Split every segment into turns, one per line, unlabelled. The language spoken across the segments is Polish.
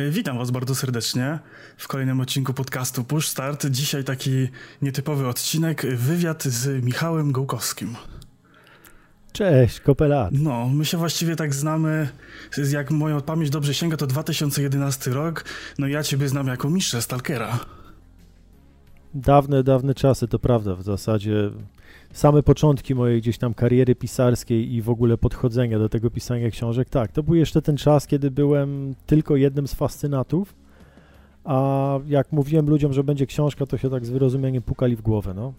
E, witam Was bardzo serdecznie w kolejnym odcinku podcastu Push Start. Dzisiaj taki nietypowy odcinek, wywiad z Michałem Gołkowskim.
Cześć, kopelat.
No, my się właściwie tak znamy, jak moja pamięć dobrze sięga, to 2011 rok. No ja Ciebie znam jako mistrza Stalkera.
Dawne, dawne czasy, to prawda. W zasadzie same początki mojej gdzieś tam kariery pisarskiej i w ogóle podchodzenia do tego pisania książek, tak, to był jeszcze ten czas, kiedy byłem tylko jednym z fascynatów, a jak mówiłem ludziom, że będzie książka, to się tak z wyrozumieniem pukali w głowę, no.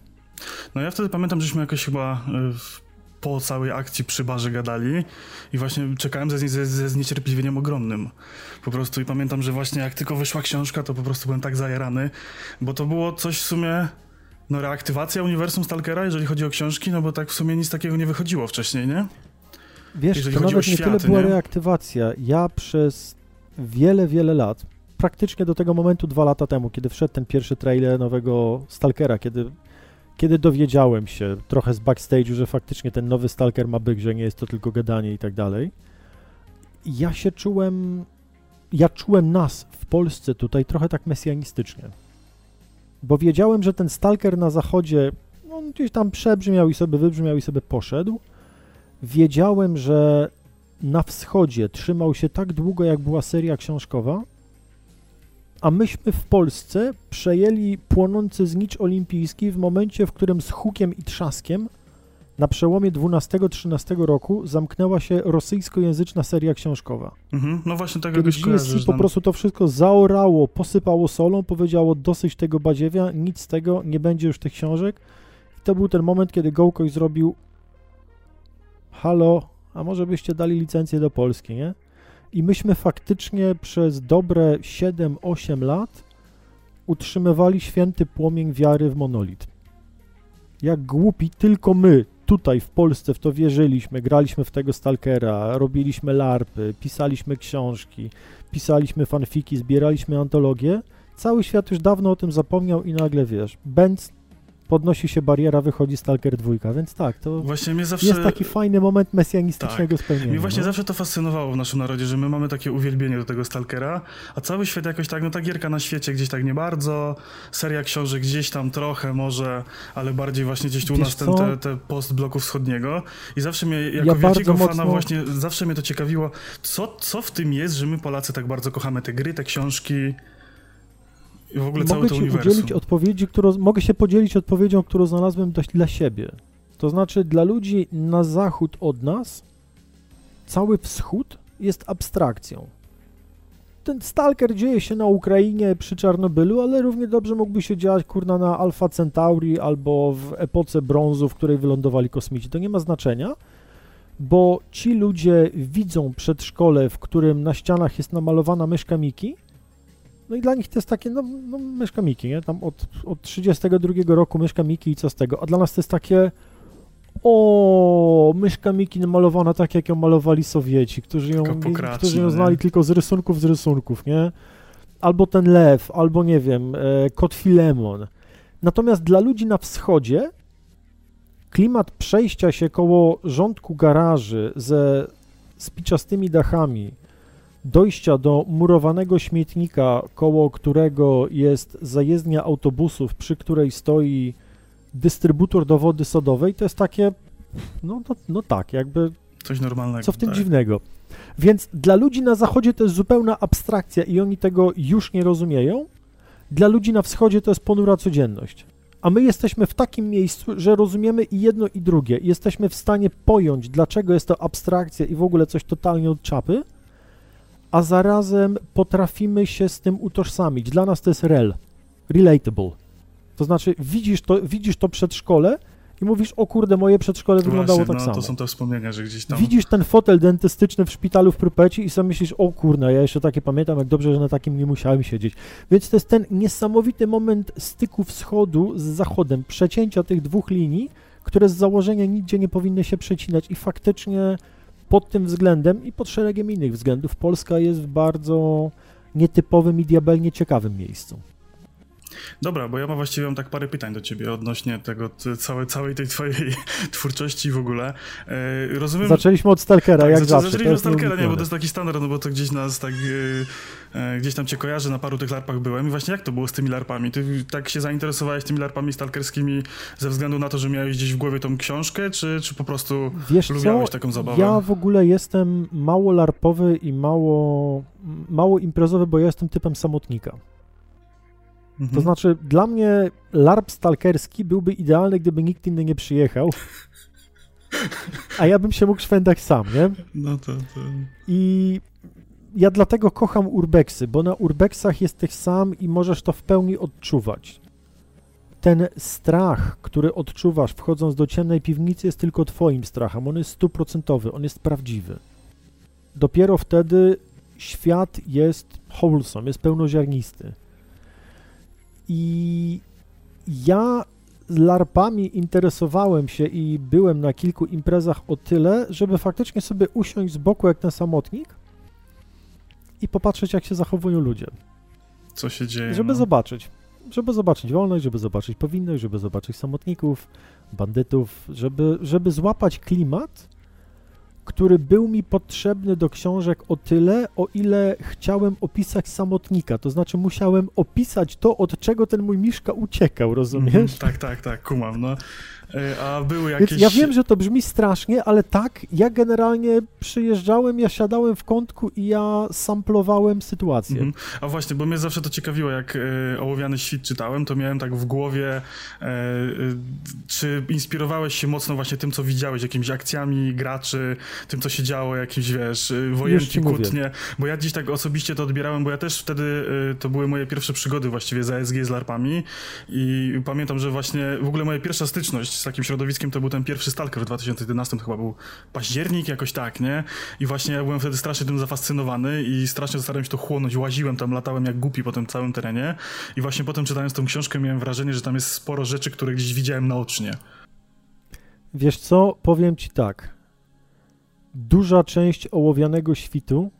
No ja wtedy pamiętam, żeśmy jakoś chyba y, po całej akcji przy barze gadali i właśnie czekałem ze, ze, ze zniecierpliwieniem ogromnym. Po prostu i pamiętam, że właśnie jak tylko wyszła książka, to po prostu byłem tak zajarany, bo to było coś w sumie no reaktywacja uniwersum Stalkera, jeżeli chodzi o książki, no bo tak w sumie nic takiego nie wychodziło wcześniej, nie?
Wiesz, jeżeli to nawet światy, nie tyle była nie? reaktywacja. Ja przez wiele, wiele lat, praktycznie do tego momentu dwa lata temu, kiedy wszedł ten pierwszy trailer nowego Stalkera, kiedy, kiedy dowiedziałem się trochę z backstage'u, że faktycznie ten nowy Stalker ma być, że nie jest to tylko gadanie i tak dalej, ja się czułem, ja czułem nas w Polsce tutaj trochę tak mesjanistycznie bo wiedziałem, że ten stalker na zachodzie on gdzieś tam przebrzmiał i sobie wybrzmiał i sobie poszedł. Wiedziałem, że na wschodzie trzymał się tak długo, jak była seria książkowa, a myśmy w Polsce przejęli płonący znicz olimpijski w momencie, w którym z hukiem i trzaskiem na przełomie 12-13 roku zamknęła się rosyjskojęzyczna seria książkowa.
Mhm, no właśnie tego
Kiedy GSC po prostu to wszystko zaorało, posypało solą, powiedziało dosyć tego badziewia, nic z tego, nie będzie już tych książek. I to był ten moment, kiedy Gołkoś zrobił halo, a może byście dali licencję do Polski, nie? I myśmy faktycznie przez dobre 7-8 lat utrzymywali święty płomień wiary w monolit. Jak głupi, tylko my tutaj w Polsce w to wierzyliśmy, graliśmy w tego Stalkera, robiliśmy larpy, pisaliśmy książki, pisaliśmy fanfiki, zbieraliśmy antologie, cały świat już dawno o tym zapomniał i nagle, wiesz, Benz podnosi się bariera, wychodzi Stalker 2, więc tak, to właśnie mnie zawsze... jest taki fajny moment mesjanistycznego tak. spełnienia.
Mi właśnie no? zawsze to fascynowało w naszym narodzie, że my mamy takie uwielbienie do tego Stalkera, a cały świat jakoś tak, no ta gierka na świecie gdzieś tak nie bardzo, seria książek gdzieś tam trochę może, ale bardziej właśnie gdzieś tu u nas ten, te, te post bloku wschodniego i zawsze mnie, jako ja wielkiego fana mocno... właśnie, zawsze mnie to ciekawiło, co, co w tym jest, że my Polacy tak bardzo kochamy te gry, te książki, i w ogóle
mogę
ci
udzielić odpowiedzi, którą, mogę się podzielić odpowiedzią, którą znalazłem dla siebie. To znaczy, dla ludzi na zachód od nas, cały wschód jest abstrakcją. Ten Stalker dzieje się na Ukrainie przy Czarnobylu, ale równie dobrze mógłby się dziać, kurna, na Alpha Centauri albo w epoce brązu, w której wylądowali kosmici. To nie ma znaczenia, bo ci ludzie widzą przedszkole, w którym na ścianach jest namalowana myszka Miki, no i dla nich to jest takie, no, no myszka Miki, nie? Tam od, od 32 roku myszka Miki i co z tego? A dla nas to jest takie, o, myszka Miki namalowana tak, jak ją malowali Sowieci, którzy ją, którzy ją znali nie? tylko z rysunków, z rysunków, nie? Albo ten lew, albo nie wiem, e, kot Filemon. Natomiast dla ludzi na wschodzie klimat przejścia się koło rządku garaży ze spiczastymi dachami, dojścia do murowanego śmietnika, koło którego jest zajezdnia autobusów, przy której stoi dystrybutor do wody sodowej, to jest takie, no, no, no tak, jakby...
Coś normalnego.
Co w tym
tak.
dziwnego. Więc dla ludzi na zachodzie to jest zupełna abstrakcja i oni tego już nie rozumieją. Dla ludzi na wschodzie to jest ponura codzienność. A my jesteśmy w takim miejscu, że rozumiemy i jedno i drugie. Jesteśmy w stanie pojąć, dlaczego jest to abstrakcja i w ogóle coś totalnie od czapy, a zarazem potrafimy się z tym utożsamić. Dla nas to jest rel, relatable. To znaczy widzisz to, widzisz to przedszkole i mówisz, o kurde, moje przedszkole wyglądało Właśnie, tak no, samo.
to są te wspomnienia, że gdzieś tam...
Widzisz ten fotel dentystyczny w szpitalu w Prupeci i sobie myślisz, o kurde, ja jeszcze takie pamiętam, jak dobrze, że na takim nie musiałem siedzieć. Więc to jest ten niesamowity moment styku wschodu z zachodem, przecięcia tych dwóch linii, które z założenia nigdzie nie powinny się przecinać i faktycznie pod tym względem i pod szeregiem innych względów Polska jest w bardzo nietypowym i diabelnie ciekawym miejscu.
Dobra, bo ja mam właściwie mam tak parę pytań do ciebie odnośnie tego, całej, całej tej twojej twórczości w ogóle.
E, rozumiem... Zaczęliśmy od Stalkera, tak, jak zawsze.
Zaczęliśmy od Stalkera, nie, bo to jest taki standard, no bo to gdzieś nas tak, e, e, gdzieś tam cię kojarzy, na paru tych larpach byłem i właśnie jak to było z tymi larpami? Ty tak się zainteresowałeś tymi larpami stalkerskimi ze względu na to, że miałeś gdzieś w głowie tą książkę, czy, czy po prostu Wiesz lubiałeś co? taką zabawę?
Ja w ogóle jestem mało larpowy i mało, mało imprezowy, bo ja jestem typem samotnika. Mhm. To znaczy, dla mnie LARP stalkerski byłby idealny, gdyby nikt inny nie przyjechał. A ja bym się mógł szwendać sam, nie?
No to, to...
I ja dlatego kocham urbexy, bo na urbexach jesteś sam i możesz to w pełni odczuwać. Ten strach, który odczuwasz wchodząc do ciemnej piwnicy jest tylko twoim strachem. On jest stuprocentowy, on jest prawdziwy. Dopiero wtedy świat jest wholesome, jest pełnoziarnisty. I ja z larpami interesowałem się i byłem na kilku imprezach o tyle, żeby faktycznie sobie usiąść z boku jak ten samotnik i popatrzeć, jak się zachowują ludzie.
Co się dzieje?
Żeby no. zobaczyć. Żeby zobaczyć wolność, żeby zobaczyć powinność, żeby zobaczyć samotników, bandytów, żeby, żeby złapać klimat który był mi potrzebny do książek o tyle, o ile chciałem opisać samotnika. To znaczy musiałem opisać to, od czego ten mój Miszka uciekał, rozumiesz? Mm,
tak, tak, tak, kumam, no. E, a były jakieś...
Więc ja wiem, że to brzmi strasznie, ale tak, ja generalnie przyjeżdżałem, ja siadałem w kątku i ja samplowałem sytuację. Mhm.
A właśnie, bo mnie zawsze to ciekawiło, jak e, Ołowiany Świt czytałem, to miałem tak w głowie, e, czy inspirowałeś się mocno właśnie tym, co widziałeś, jakimiś akcjami graczy, tym, co się działo, jakimś, wiesz, e, wojenki, kłótnie, bo ja dziś tak osobiście to odbierałem, bo ja też wtedy, e, to były moje pierwsze przygody właściwie za SG z larpami i pamiętam, że właśnie w ogóle moja pierwsza styczność z takim środowiskiem to był ten pierwszy Stalker w 2011, to chyba był październik, jakoś tak, nie? I właśnie ja byłem wtedy strasznie tym zafascynowany i strasznie starałem się to chłonąć, łaziłem tam, latałem jak głupi po tym całym terenie i właśnie potem czytając tą książkę miałem wrażenie, że tam jest sporo rzeczy, które gdzieś widziałem naocznie.
Wiesz co, powiem ci tak. Duża część ołowianego świtu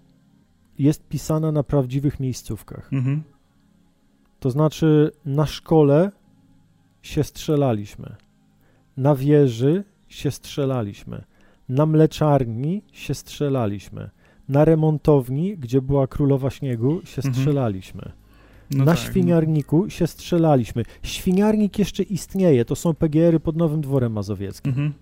jest pisana na prawdziwych miejscówkach. Mhm. To znaczy, na szkole się strzelaliśmy. Na wieży się strzelaliśmy. Na mleczarni się strzelaliśmy. Na remontowni, gdzie była królowa śniegu, się mhm. strzelaliśmy. No na tak. świniarniku się strzelaliśmy. Świniarnik jeszcze istnieje, to są PGR-y pod Nowym Dworem Mazowieckim. Mhm.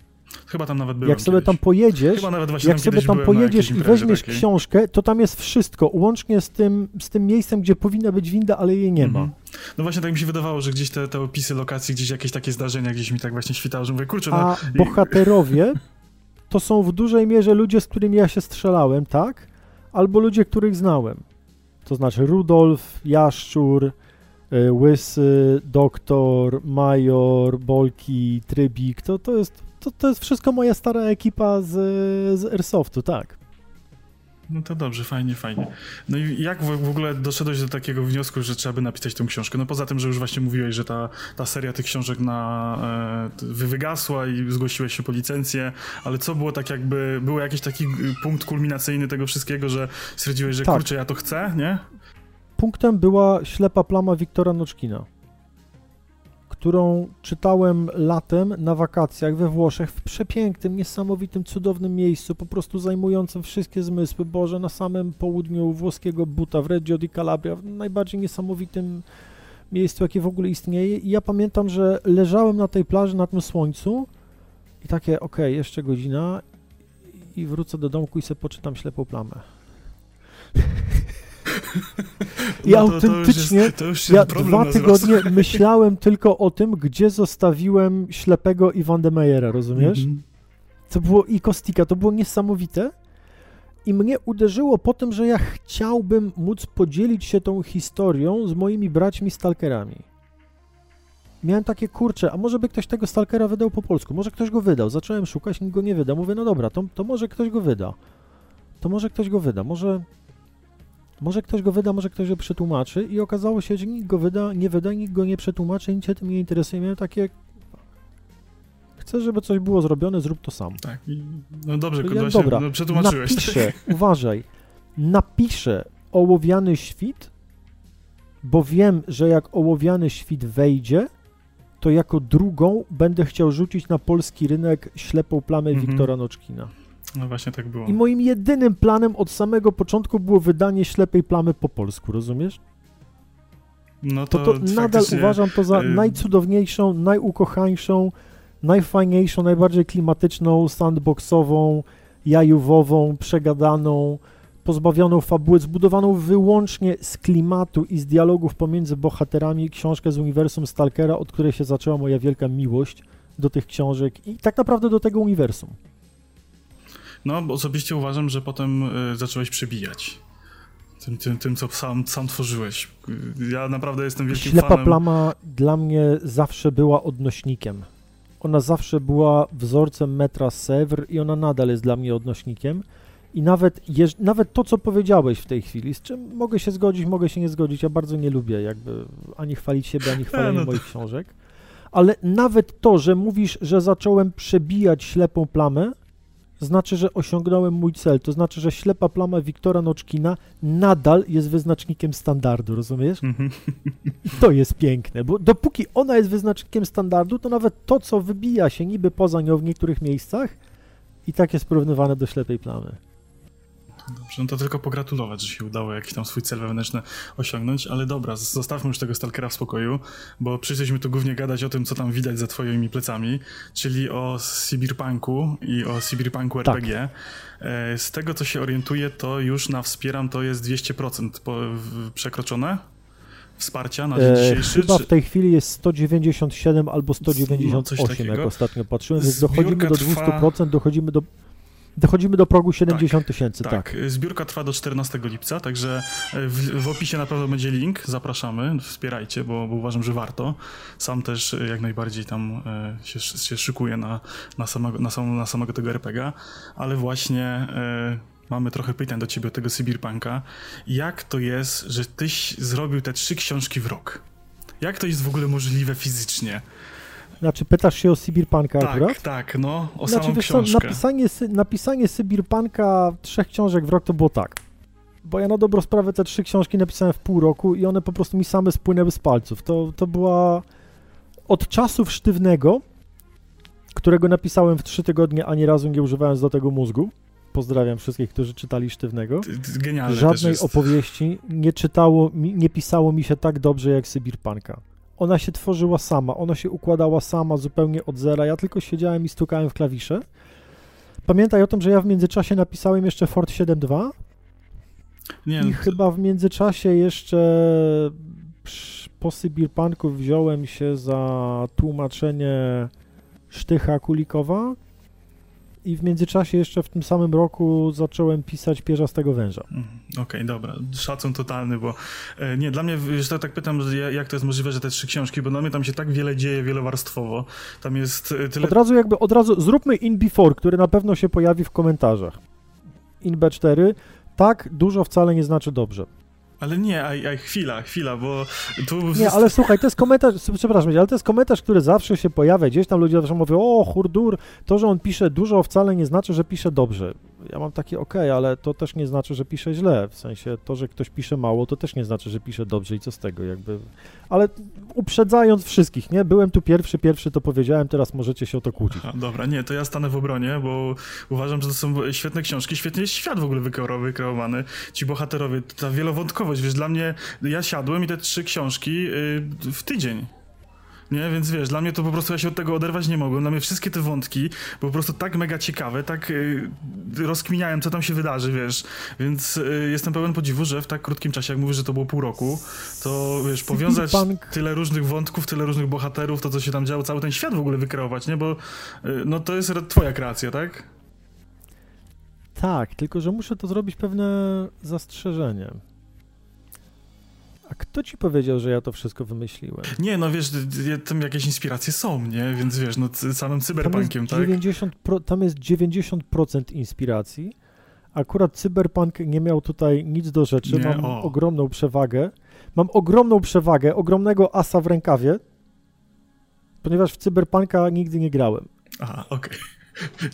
Chyba tam nawet byłem
Jak sobie
kiedyś.
tam pojedziesz, jak sobie tam pojedziesz i weźmiesz takiej. książkę, to tam jest wszystko, łącznie z tym, z tym miejscem, gdzie powinna być winda, ale jej nie ma. Mm -hmm.
No właśnie tak mi się wydawało, że gdzieś te, te opisy lokacji, gdzieś jakieś takie zdarzenia gdzieś mi tak właśnie świtało, że mówię, kurczę,
no... A bohaterowie to są w dużej mierze ludzie, z którymi ja się strzelałem, tak? Albo ludzie, których znałem. To znaczy Rudolf, Jaszczur, y, Łysy, Doktor, Major, Bolki, Trybik, to, to jest to, to jest wszystko moja stara ekipa z, z Airsoftu, tak.
No to dobrze, fajnie, fajnie. No i jak w, ogóle doszedłeś do takiego wniosku, że trzeba by napisać tę książkę? No poza tym, że już właśnie mówiłeś, że ta, ta seria tych książek na, e, wygasła i zgłosiłeś się po licencję, ale co było tak jakby, był jakiś taki punkt kulminacyjny tego wszystkiego, że stwierdziłeś, że tak. kurczę, ja to chcę, nie?
Punktem była ślepa plama Wiktora Noczkina którą czytałem latem na wakacjach we Włoszech, w przepięknym, niesamowitym, cudownym miejscu, po prostu zajmującym wszystkie zmysły. Boże, na samym południu włoskiego buta, w Reggio di Calabria, w najbardziej niesamowitym miejscu, jakie w ogóle istnieje. I ja pamiętam, że leżałem na tej plaży, na tym słońcu i takie, okay, jeszcze godzina i wrócę do domku i sobie poczytam ślepą plamę. I no autentycznie to już jest, to już ja dwa tygodnie myślałem tylko o tym, gdzie zostawiłem ślepego Iwan de Meyera, rozumiesz? Mm -hmm. To było i Kostika, to było niesamowite. I mnie uderzyło po tym, że ja chciałbym móc podzielić się tą historią z moimi braćmi stalkerami. Miałem takie kurcze, a może by ktoś tego stalkera wydał po polsku, może ktoś go wydał. Zacząłem szukać, nikt go nie wyda. Mówię, no dobra, to, to może ktoś go wyda. To może ktoś go wyda, może może ktoś go wyda, może ktoś go przetłumaczy i okazało się, że nikt go wyda, nie wyda, nikt go nie przetłumaczy, nic się tym nie interesuje. Miałem takie chcę, żeby coś było zrobione, zrób to sam.
Tak, no dobrze, ja, dobra, no, przetłumaczyłeś.
Napiszę, uważaj, napiszę ołowiany świt bo wiem, że jak ołowiany świt wejdzie, to jako drugą będę chciał rzucić na polski rynek ślepą plamę mhm. Wiktora Noczkina.
No właśnie tak było.
I moim jedynym planem od samego początku było wydanie ślepej plamy po polsku, rozumiesz? No to, to, to nadal uważam to za najcudowniejszą, najukochańszą, najfajniejszą, najbardziej klimatyczną, sandboxową, jajówową, przegadaną, pozbawioną fabuły, zbudowaną wyłącznie z klimatu i z dialogów pomiędzy bohaterami książkę z uniwersum Stalkera, od której się zaczęła moja wielka miłość do tych książek i tak naprawdę do tego uniwersum.
No, bo osobiście uważam, że potem y, zacząłeś przebijać. Tym, tym, tym, co sam, sam tworzyłeś. Ja naprawdę jestem wielkim
Ślepa
fanem.
plama dla mnie zawsze była odnośnikiem. Ona zawsze była wzorcem metra Sèvres i ona nadal jest dla mnie odnośnikiem. I nawet, jeż, nawet to, co powiedziałeś w tej chwili, z czym mogę się zgodzić, mogę się nie zgodzić, ja bardzo nie lubię jakby ani chwalić siebie, ani chwalenia no moich książek, ale nawet to, że mówisz, że zacząłem przebijać ślepą plamę, znaczy, że osiągnąłem mój cel. To znaczy, że ślepa plama Wiktora Noczkina nadal jest wyznacznikiem standardu, rozumiesz? Mhm. I to jest piękne, bo dopóki ona jest wyznacznikiem standardu, to nawet to, co wybija się niby poza nią w niektórych miejscach, i tak jest porównywane do ślepej plamy.
No to tylko pogratulować, że się udało jakiś tam swój cel wewnętrzny osiągnąć, ale dobra, zostawmy już tego Stalkera w spokoju, bo przyszliśmy tu głównie gadać o tym, co tam widać za twoimi plecami, czyli o Cyberpunku i o Cyberpunku RPG. Tak. E, z tego, co się orientuję, to już na Wspieram to jest 200% po, przekroczone wsparcia na dzień e, dzisiejszy?
chyba czy... w tej chwili jest 197 albo 198, no, jak ostatnio patrzyłem, więc dochodzimy do 200%, dochodzimy do Dochodzimy do progu 70 tak, tysięcy, tak, tak.
Zbiórka trwa do 14 lipca, także e, w, w, opisie na pewno będzie link, zapraszamy, wspierajcie, bo, bo, uważam, że warto. Sam też e, jak najbardziej tam e, się, się szykuję na, na, samego, na, sam, na samego tego RPGa, ale właśnie mamy trochę pytań do ciebie tego Cyberpunka. Jak to jest, że tyś zrobił te trzy książki w rok? Jak to jest w ogóle możliwe fizycznie?
Znaczy, pytasz się o Sybirpanka
tak,
akurat?
Tak, no, o znaczy, samą książkę.
Co, napisanie, napisanie Sybirpanka trzech książek w rok to było tak. Bo ja na dobrą sprawę te trzy książki napisałem w pół roku i one po prostu mi same spłynęły z palców. To, to była od czasów sztywnego, którego napisałem w trzy tygodnie, ani razu nie używając do tego mózgu. Pozdrawiam wszystkich, którzy czytali Sztywnego.
Genialne
Żadnej opowieści nie czytało, nie pisało mi się tak dobrze jak Sybirpanka ona się tworzyła sama, ona się układała sama zupełnie od zera. Ja tylko siedziałem i stukałem w klawisze. Pamiętaj o tym, że ja w międzyczasie napisałem jeszcze Ford 7.2 nie, i no to... chyba w międzyczasie jeszcze po Sybirpanku wziąłem się za tłumaczenie Sztycha Kulikowa i w międzyczasie jeszcze w tym samym roku zacząłem pisać Pierzastego Węża.
Mm, okej, okay, dobra. Szacun totalny, bo e, nie, dla mnie, że tak, tak pytam, jak to jest możliwe, że te trzy książki, bo dla mnie tam się tak wiele dzieje, wielowarstwowo. Tam jest e, tyle...
Od razu jakby, od razu zróbmy In Before, który na pewno się pojawi w komentarzach. In B4, tak dużo wcale nie znaczy dobrze.
Ale nie, a, a chwila, chwila, bo tu...
Nie, ale słuchaj, to jest komentarz, przepraszam, ale to jest komentarz, który zawsze się pojawia, gdzieś tam ludzie zawsze mówią, o, hurdur, to, że on pisze dużo wcale nie znaczy, że pisze dobrze ja mam takie ok, ale to też nie znaczy, że pisze źle. W sensie to, że ktoś pisze mało, to też nie znaczy, że pisze dobrze i co z tego, jakby. Ale uprzedzając wszystkich, nie? Byłem tu pierwszy, pierwszy to powiedziałem, teraz możecie się o to kłócić.
Aha, dobra, nie, to ja stanę w obronie, bo uważam, że to są świetne książki, świetnie jest świat w ogóle wykreowany. Ci bohaterowie, ta wielowątkowość, wiesz, dla mnie, ja siadłem i te trzy książki yy, w tydzień. Nie, więc wiesz, dla mnie to po prostu ja się od tego oderwać nie mogłem. Dla mnie wszystkie te wątki były po prostu tak mega ciekawe, tak y, rozkminiałem, co tam się wydarzy, wiesz. Więc y, jestem pełen podziwu, że w tak krótkim czasie, jak mówisz, że to było pół roku, to wiesz, powiązać tyle różnych wątków, tyle różnych bohaterów, to co się tam działo, cały ten świat w ogóle wykreować, nie? Bo y, no to jest twoja kreacja, tak?
Tak, tylko że muszę to zrobić pewne zastrzeżenie. A kto ci powiedział, że ja to wszystko wymyśliłem?
Nie, no wiesz, tam jakieś inspiracje są, nie? Więc wiesz, no samym cyberpunkiem,
tak? 90 pro, tam jest 90% inspiracji. Akurat cyberpunk nie miał tutaj nic do rzeczy. Nie, Mam o. ogromną przewagę. Mam ogromną przewagę, ogromnego asa w rękawie, ponieważ w cyberpunka nigdy nie grałem.
Aha, okej. Okay.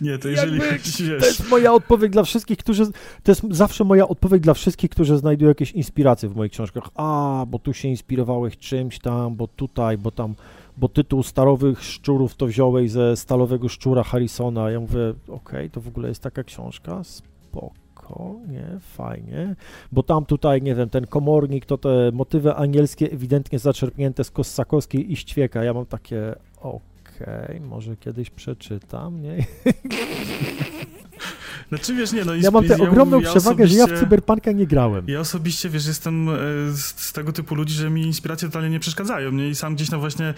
Nie, to jeżeli Jakby,
To jest moja odpowiedź dla wszystkich, którzy... To jest zawsze moja odpowiedź dla wszystkich, którzy znajdują jakieś inspiracje w moich książkach. A, bo tu się inspirowałeś czymś tam, bo tutaj, bo tam... Bo tytuł Starowych Szczurów to wziąłeś ze Stalowego Szczura Harrisona. Ja mówię, okej, okay, to w ogóle jest taka książka? Spoko, nie, fajnie. Bo tam tutaj, nie wiem, ten komornik, to te motywy angielskie ewidentnie zaczerpnięte z Kossakowskiej i Ściwieka. Ja mam takie, okej może kiedyś przeczytam, nie?
Znaczy wiesz, nie no...
Ja mam tę ogromną ja przewagę, że ja w Cyberpunka nie grałem.
Ja osobiście, wiesz, jestem e, z, tego typu ludzi, że mi inspiracje totalnie nie przeszkadzają, nie? I sam gdzieś no właśnie, e,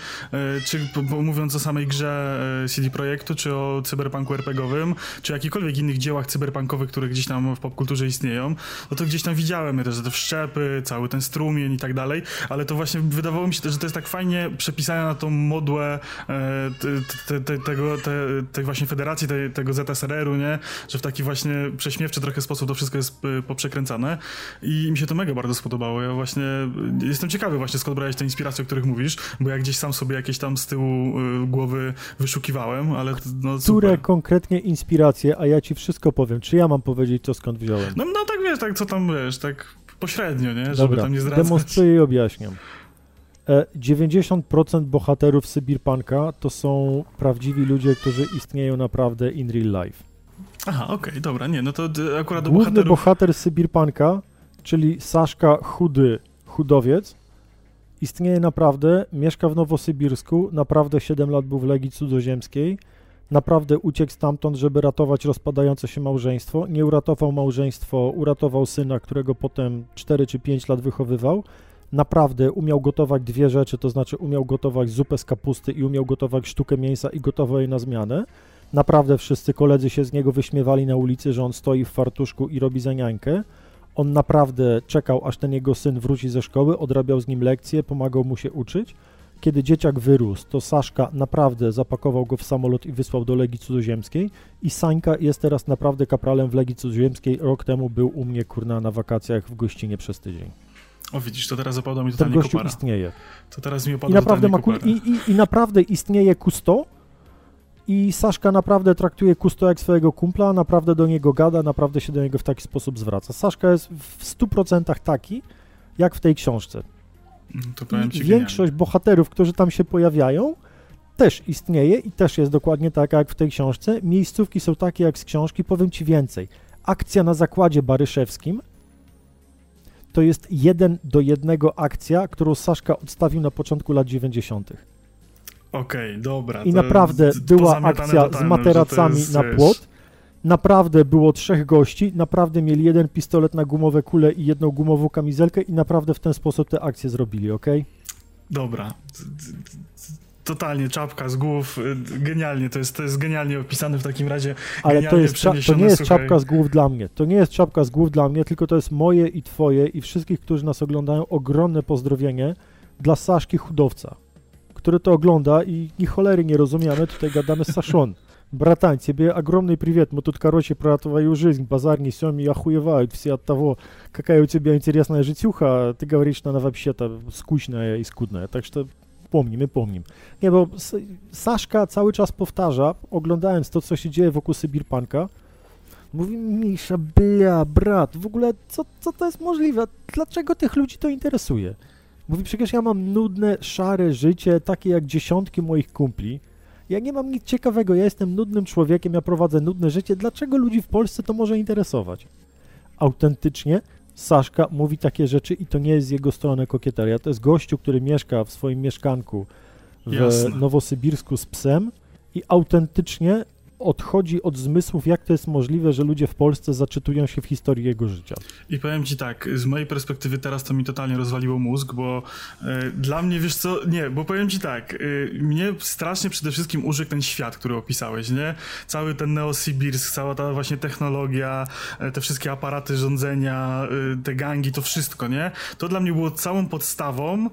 czy mówiąc o samej grze e, CD Projektu, czy o cyberpunku RPGowym, czy jakichkolwiek innych dziełach cyberpunkowych, które gdzieś tam w popkulturze istnieją, no to gdzieś tam widziałem też, że te wszczepy, cały ten strumień i tak dalej, ale to właśnie wydawało mi się, że to jest tak fajnie przepisane na tą modłę te, te, tego, tej właśnie federacji, tego ZSRR-u, nie? Że w taki właśnie prześmiewczy trochę sposób to wszystko jest y, poprzekręcane i mi się to mega bardzo spodobało. Ja właśnie y, jestem ciekawy właśnie skąd brałeś te inspiracje, o których mówisz, bo ja gdzieś sam sobie jakieś tam z tyłu y, głowy wyszukiwałem, ale no
Które super. konkretnie inspiracje, a ja ci wszystko powiem. Czy ja mam powiedzieć to skąd wziąłem?
No, no tak wiesz, tak co tam wiesz, tak pośrednio, nie? Żeby Dobra, tam nie zdradzać.
demonstruję i objaśniam. 90% e, bohaterów Cyberpunka to są prawdziwi ludzie, którzy istnieją naprawdę in real life.
Aha, okej, okay, dobra, nie, no to akurat
do Główny bohaterów... bohater Sybirpanka, czyli Saszka Chudy, chudowiec, istnieje naprawdę, mieszka w Nowosybirsku, naprawdę 7 lat był w Legii Cudzoziemskiej, naprawdę uciekł stamtąd, żeby ratować rozpadające się małżeństwo. Nie uratował małżeństwo, uratował syna, którego potem 4 czy 5 lat wychowywał. Naprawdę umiał gotować dwie rzeczy, to znaczy umiał gotować zupę z kapusty i umiał gotować sztukę mięsa i gotował jej na zmianę. Naprawdę wszyscy koledzy się z niego wyśmiewali na ulicy, że on stoi w fartuszku i robi zaniankę. On naprawdę czekał, aż ten jego syn wróci ze szkoły, odrabiał z nim lekcje, pomagał mu się uczyć. Kiedy dzieciak wyrósł, to Saszka naprawdę zapakował go w samolot i wysłał do Legii Cudzoziemskiej i Sańka jest teraz naprawdę kapralem w Legii Cudzoziemskiej. Rok temu był u mnie, kurna, na wakacjach w gościnie przez tydzień.
O widzisz, to teraz opadło mi totalnie Ten gościu kopara.
istnieje.
To teraz mi opadło I naprawdę, ma,
i, i, I naprawdę istnieje Kusto, i Saszka naprawdę traktuje Kusto jak swojego kumpla, naprawdę do niego gada, naprawdę się do niego w taki sposób zwraca. Saszka jest w 100% taki, jak w tej książce.
No I
większość bohaterów, którzy tam się pojawiają, też istnieje i też jest dokładnie taka jak w tej książce. Miejscówki są takie jak z książki, powiem Ci więcej. Akcja na zakładzie baryszewskim to jest jeden do jednego akcja, którą Saszka odstawił na początku lat 90.
Okej, okay, dobra.
I naprawdę była akcja z materacami jest, na płot. Naprawdę było trzech gości, naprawdę mieli jeden pistolet na gumowe kule i jedną gumową kamizelkę i naprawdę w ten sposób te akcje zrobili, ok?
Dobra. Totalnie czapka z głów, genialnie, to jest, to jest genialnie opisane w takim razie.
Ale to, jest to nie jest słuchaj. czapka z głów dla mnie, to nie jest czapka z głów dla mnie, tylko to jest moje i twoje i wszystkich, którzy nas oglądają, ogromne pozdrowienie dla Saszki Chudowca który to ogląda i ni cholery не розуміємо, tutaj gadamy z Saszon. Братан, тебе огромный привет. Мы тут, короче, про твою жизнь базарни сёми охуевают все от того, какая у тебя интересная житюха. А ты говоришь, что она вообще-то скучная и скудная. Так что pomnimy, pomnim. Nie, bo Saszka cały czas powtarza, oglądając to, co się dzieje wokół Sybirpanka, mówi, Misza, bля, brat, w ogóle co, co to jest możliwe? Dlaczego tych ludzi to interesuje? Mówi, przecież ja mam nudne, szare życie, takie jak dziesiątki moich kumpli. Ja nie mam nic ciekawego, ja jestem nudnym człowiekiem, ja prowadzę nudne życie. Dlaczego ludzi w Polsce to może interesować? Autentycznie Saszka mówi takie rzeczy i to nie jest z jego strony kokieteria. To jest gościu, który mieszka w swoim mieszkanku w Jasne. Nowosybirsku z psem i autentycznie odchodzi od zmysłów, jak to jest możliwe, że ludzie w Polsce zaczytują się w historii jego życia.
I powiem ci tak, z mojej perspektywy teraz to mi totalnie rozwaliło mózg, bo y, dla mnie, wiesz co, nie, bo powiem ci tak, y, mnie strasznie przede wszystkim urzekł ten świat, który opisałeś, nie? Cały ten Neosibirsk, cała ta właśnie technologia, y, te wszystkie aparaty rządzenia, te gangi, to wszystko, nie? To dla mnie było całą podstawą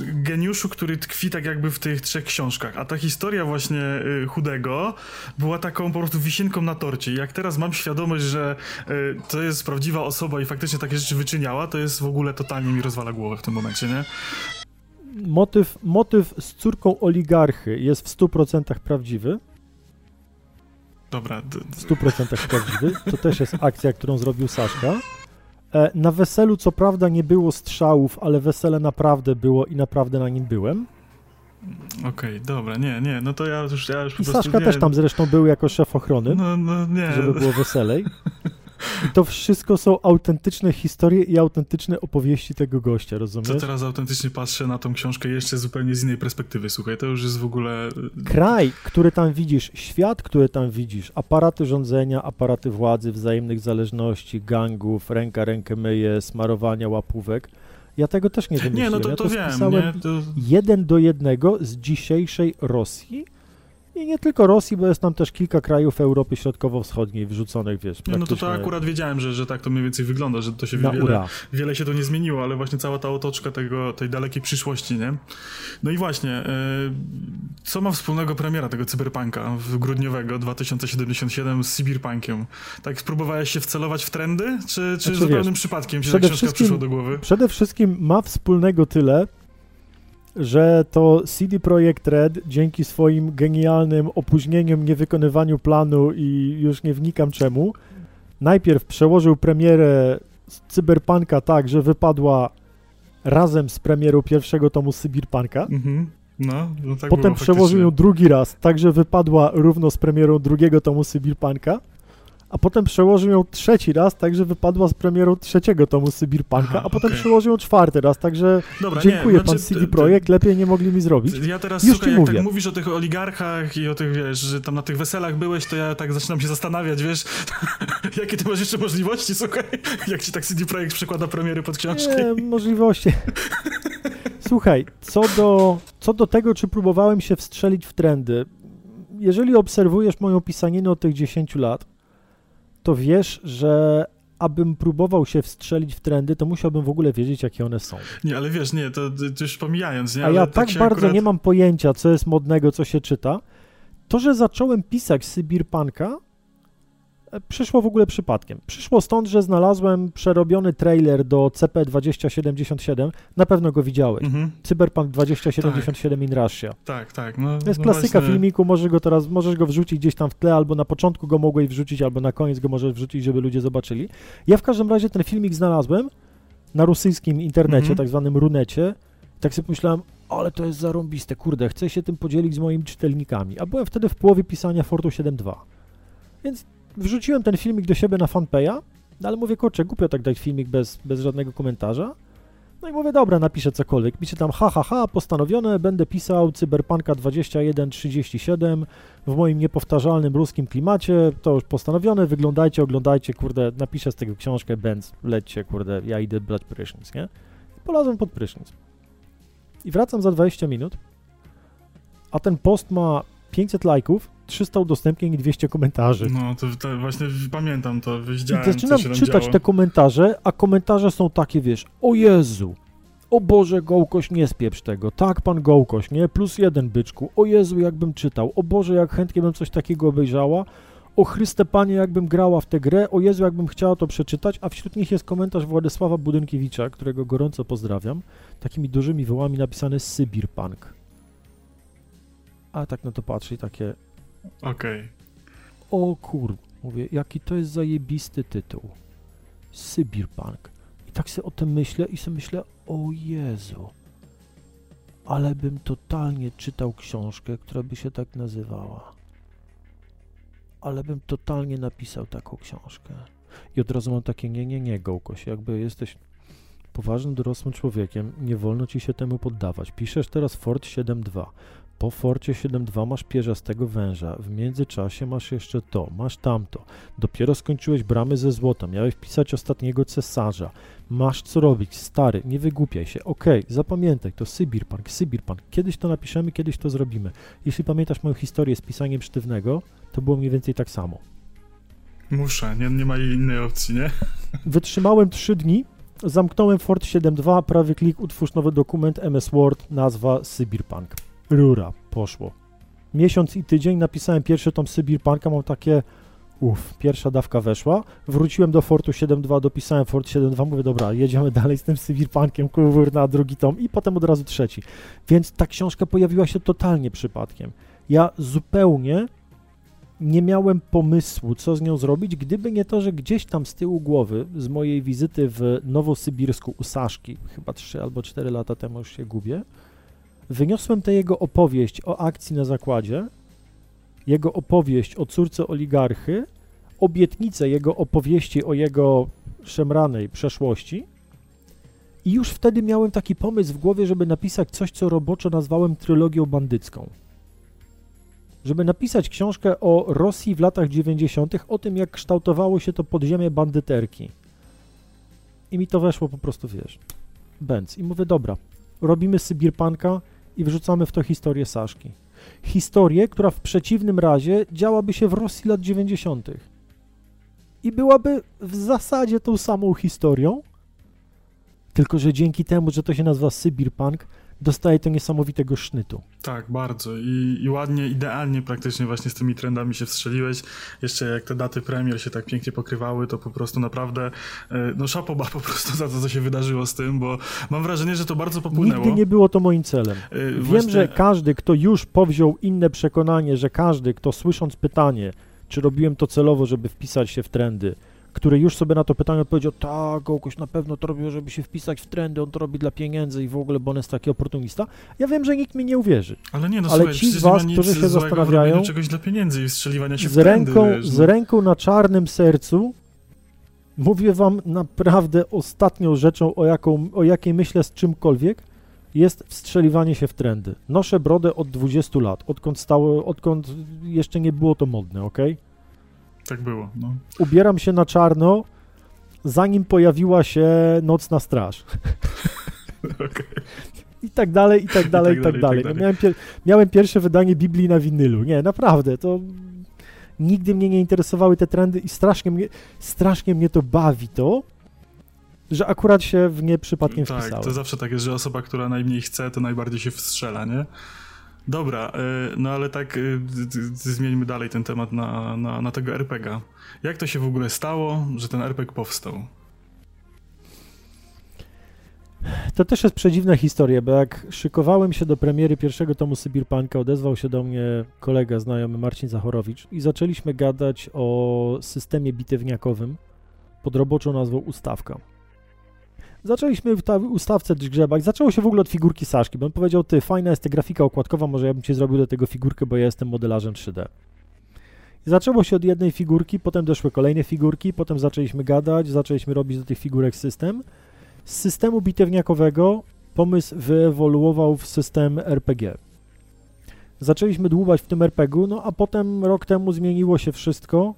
geniuszu, który tkwi tak jakby w tych trzech książkach, a ta historia właśnie Chudego była taką po prostu wisienką na torcie. Jak teraz mam świadomość, że y, to jest prawdziwa osoba i faktycznie takie rzeczy wyczyniała, to jest w ogóle totalnie mi rozwala głowę w tym momencie, nie?
Motyw, motyw z córką oligarchy jest w 100% prawdziwy.
dobra.
W 100% prawdziwy. To też jest akcja, którą zrobił Saszka. E, na weselu co prawda nie było strzałów, ale wesele naprawdę było i naprawdę na nim byłem.
Okej, okay, dobra, nie, nie, no to ja już, ja już
I po prostu, Saszka nie, też tam zresztą był jako szef ochrony,
no, no, nie.
żeby było weselej. I to wszystko są autentyczne historie i autentyczne opowieści tego gościa, rozumiesz?
To teraz autentycznie patrzę na tą książkę jeszcze zupełnie z innej perspektywy, słuchaj, to już jest w ogóle...
Y, Kraj, który tam widzisz, świat, który tam widzisz, aparaty rządzenia, aparaty władzy, wzajemnych zależności, gangów, ręka rękę myje, smarowania łapówek, ja tego też nie wymyśliłem.
Nie, no to,
ja
to, to wiem, nie? To...
jeden do jednego z dzisiejszej Rosji, i nie tylko Rosji, bo jest tam też kilka krajów Europy Środkowo-Wschodniej wrzuconych, wiesz.
Nie, no to, to akurat wiedziałem, że, że tak to mniej więcej wygląda, że to się wiele, wiele się to nie zmieniło, ale właśnie cała ta otoczka tego, tej dalekiej przyszłości, nie? No i właśnie, e, co ma wspólnego premiera tego cyberpunka w grudniowego 2077 z cyberpunkiem? Tak spróbowałeś się wcelować w trendy, czy, czy znaczy, zupełnym wiesz, przypadkiem się ta książka przyszła do głowy?
Przede wszystkim ma wspólnego tyle, że to CD Projekt Red dzięki swoim genialnym opóźnieniom, niewykonywaniu planu i już nie wnikam czemu, najpierw przełożył premierę Cyberpunka tak, że wypadła razem z premierą pierwszego tomu Cyberpunka. Mhm.
No, no tak
Potem przełożył ją drugi raz, tak, że wypadła równo z premierą drugiego tomu Cyberpunka a potem przełożył ją trzeci raz, także wypadła z premierą trzeciego tomu Sybirpunka, a potem okay. przełożył ją czwarty raz, także Dobra, dziękuję nie, pan znaczy, CD Projekt, lepiej nie mogli mi zrobić.
Ja teraz, Już słuchaj, jak mówię. tak mówisz o tych oligarchach i o tych, wiesz, że tam na tych weselach byłeś, to ja tak zaczynam się zastanawiać, wiesz, jakie ty masz jeszcze możliwości, słuchaj, jak ci tak CD Projekt przekłada premiery pod książki.
Nie, możliwości. Słuchaj, co do, co do tego, czy próbowałem się wstrzelić w trendy, jeżeli obserwujesz moją pisaninę od tych 10 lat, to wiesz, że abym próbował się wstrzelić w trendy, to musiałbym w ogóle wiedzieć, jakie one są.
Nie, ale wiesz, nie, to, to już pomijając, nie?
A ja tak, tak bardzo akurat... nie mam pojęcia, co jest modnego, co się czyta. To, że zacząłem pisać Sybirpanka, przyszło w ogóle przypadkiem. Przyszło stąd, że znalazłem przerobiony trailer do CP2077. Na pewno go widziałeś. Mhm. Cyberpunk 2077 tak. in Russia.
Tak, tak. No,
to jest no klasyka właśnie... filmiku, możesz go teraz, możesz go wrzucić gdzieś tam w tle, albo na początku go mogłeś wrzucić, albo na koniec go możesz wrzucić, żeby ludzie zobaczyli. Ja w każdym razie ten filmik znalazłem na rosyjskim internecie, mhm. tak zwanym runecie. Tak sobie pomyślałem, ale to jest zarąbiste, kurde, chcę się tym podzielić z moimi czytelnikami. A byłem wtedy w połowie pisania Fortu 7.2. Więc wrzuciłem ten filmik do siebie na fanpaya, no ale mówię, kurczę, głupio tak dać filmik bez, bez żadnego komentarza. No i mówię, dobra, napiszę cokolwiek. Piszę tam, ha, ha, ha, postanowione, będę pisał Cyberpunka 2137 w moim niepowtarzalnym ruskim klimacie, to już postanowione, wyglądajcie, oglądajcie, kurde, napiszę z tego książkę, Benz, lećcie, kurde, ja idę brać prysznic, nie? I polazłem pod prysznic. I wracam za 20 minut, a ten post ma 500 lajków, 300 udostępnień i 200 komentarzy.
No, to, to właśnie pamiętam to, widziałem,
I zaczynam czytać działo. te komentarze, a komentarze są takie, wiesz, o Jezu, o Boże, Gołkoś, nie spieprz tego. Tak, pan Gołkoś, nie? Plus jeden, byczku. O Jezu, jakbym czytał. O Boże, jak chętnie bym coś takiego obejrzała. O Chryste Panie, jakbym grała w tę grę. O Jezu, jakbym chciała to przeczytać. A wśród nich jest komentarz Władysława Budynkiewicza, którego gorąco pozdrawiam. Takimi dużymi wyłami napisany Sybir Punk. A tak na to patrzy i takie,
Okej. Okay.
O kur... Mówię, jaki to jest zajebisty tytuł. Sybirpunk. I tak sobie o tym myślę i sobie myślę, o Jezu. Ale bym totalnie czytał książkę, która by się tak nazywała. Ale bym totalnie napisał taką książkę. I od razu mam takie, nie, nie, nie, Gołkoś, jakby jesteś poważnym, dorosłym człowiekiem, nie wolno ci się temu poddawać. Piszesz teraz Ford 7.2. Po Forcie 7.2 masz pierzastego węża, w międzyczasie masz jeszcze to, masz tamto. Dopiero skończyłeś bramy ze złota, miałeś pisać ostatniego cesarza. Masz co robić, stary, nie wygłupiaj się. Okej, okay, zapamiętaj, to Sybirpunk, Sybirpunk. Kiedyś to napiszemy, kiedyś to zrobimy. Jeśli pamiętasz moją historię z pisaniem sztywnego, to było mniej więcej tak samo.
Muszę, nie, nie ma innej opcji, nie?
Wytrzymałem 3 dni, zamknąłem Fort 7.2, prawy klik, utwórz nowy dokument, MS Word, nazwa Sybirpunk. Rura, poszło. Miesiąc i tydzień napisałem pierwszy tom Sybirpunka, mam takie uff, pierwsza dawka weszła. Wróciłem do Fortu 7.2, dopisałem Fort 7.2, mówię, dobra, jedziemy dalej z tym Sybirpunkiem, kurwa, na drugi tom i potem od razu trzeci. Więc ta książka pojawiła się totalnie przypadkiem. Ja zupełnie nie miałem pomysłu, co z nią zrobić, gdyby nie to, że gdzieś tam z tyłu głowy, z mojej wizyty w Nowosybirsku u Saszki, chyba 3 albo 4 lata temu już się gubię, wyniosłem tę jego opowieść o akcji na zakładzie, jego opowieść o córce oligarchy, obietnicę jego opowieści o jego szemranej przeszłości i już wtedy miałem taki pomysł w głowie, żeby napisać coś, co roboczo nazwałem trylogią bandycką żeby napisać książkę o Rosji w latach 90., o tym, jak kształtowało się to podziemie bandyterki. I mi to weszło po prostu, wiesz, bęc. I mówię, dobra, robimy Sybirpanka i wrzucamy w to historię Saszki. Historię, która w przeciwnym razie działaby się w Rosji lat 90. I byłaby w zasadzie tą samą historią, tylko że dzięki temu, że to się nazywa Sybirpunk, dostaje to niesamowitego sznytu.
Tak, bardzo. I, I, ładnie, idealnie praktycznie właśnie z tymi trendami się wstrzeliłeś. Jeszcze jak te daty premier się tak pięknie pokrywały, to po prostu naprawdę, e, no szapoba po prostu za to, co się wydarzyło z tym, bo mam wrażenie, że to bardzo popłynęło.
Nigdy nie było to moim celem. Yy, Wiem, właśnie... że każdy, kto już powziął inne przekonanie, że każdy, kto słysząc pytanie, czy robiłem to celowo, żeby wpisać się w trendy, który już sobie na to pytanie odpowiedział, tak, Gołkoś na pewno to robił, żeby się wpisać w trendy, on to robi dla pieniędzy i w ogóle, bo on jest taki oportunista. Ja wiem, że nikt mi nie uwierzy.
Ale nie, no
Ale
słuchaj,
ci z was, którzy się zastanawiają,
czegoś dla pieniędzy i strzeliwania się
z
w trendy,
ręką,
wiesz, no.
Z ręką na czarnym sercu mówię wam naprawdę ostatnią rzeczą, o, jaką, o jakiej myślę z czymkolwiek, jest wstrzeliwanie się w trendy. Noszę brodę od 20 lat, odkąd stało, odkąd jeszcze nie było to modne, ok?
Tak było, no.
Ubieram się na czarno, zanim pojawiła się Nocna Straż. okay. I tak dalej, i tak dalej, i tak, i tak dalej. I tak dalej. No miałem, pier miałem pierwsze wydanie Biblii na winylu. Nie, naprawdę, to nigdy mnie nie interesowały te trendy i strasznie mnie, strasznie mnie to bawi to, że akurat się w nie przypadkiem
tak,
wpisałem.
to zawsze tak jest, że osoba, która najmniej chce, to najbardziej się wstrzela, nie? Dobra, e, no ale tak e, zmieńmy dalej ten temat na, na, na tego RPGa. Jak to się w ogóle stało, że ten RPG powstał?
To też jest przedziwna historia, bo jak szykowałem się do premiery pierwszego tomu Sybirpanka, odezwał się do mnie kolega znajomy Marcin Zachorowicz i zaczęliśmy gadać o systemie bitewniakowym pod roboczą nazwą Ustawka. Zaczęliśmy w ta ustawce grzebać. Zaczęło się w ogóle od figurki Saszki, bo on powiedział, ty, fajna jest ta grafika okładkowa, może ja bym ci zrobił do tego figurkę, bo ja jestem modelarzem 3D. I zaczęło się od jednej figurki, potem doszły kolejne figurki, potem zaczęliśmy gadać, zaczęliśmy robić do tych figurek system. Z systemu bitewniakowego pomysł wyewoluował w system RPG. Zaczęliśmy dłubać w tym RPG-u, no a potem rok temu zmieniło się wszystko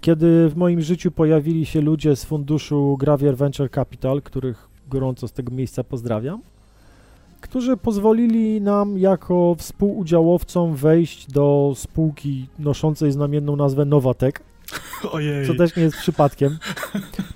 kiedy w moim życiu pojawili się ludzie z funduszu Gravier Venture Capital, których gorąco z tego miejsca pozdrawiam, którzy pozwolili nam jako współudziałowcom wejść do spółki noszącej znamienną nazwę Novatek,
Ojej.
Co też nie jest przypadkiem.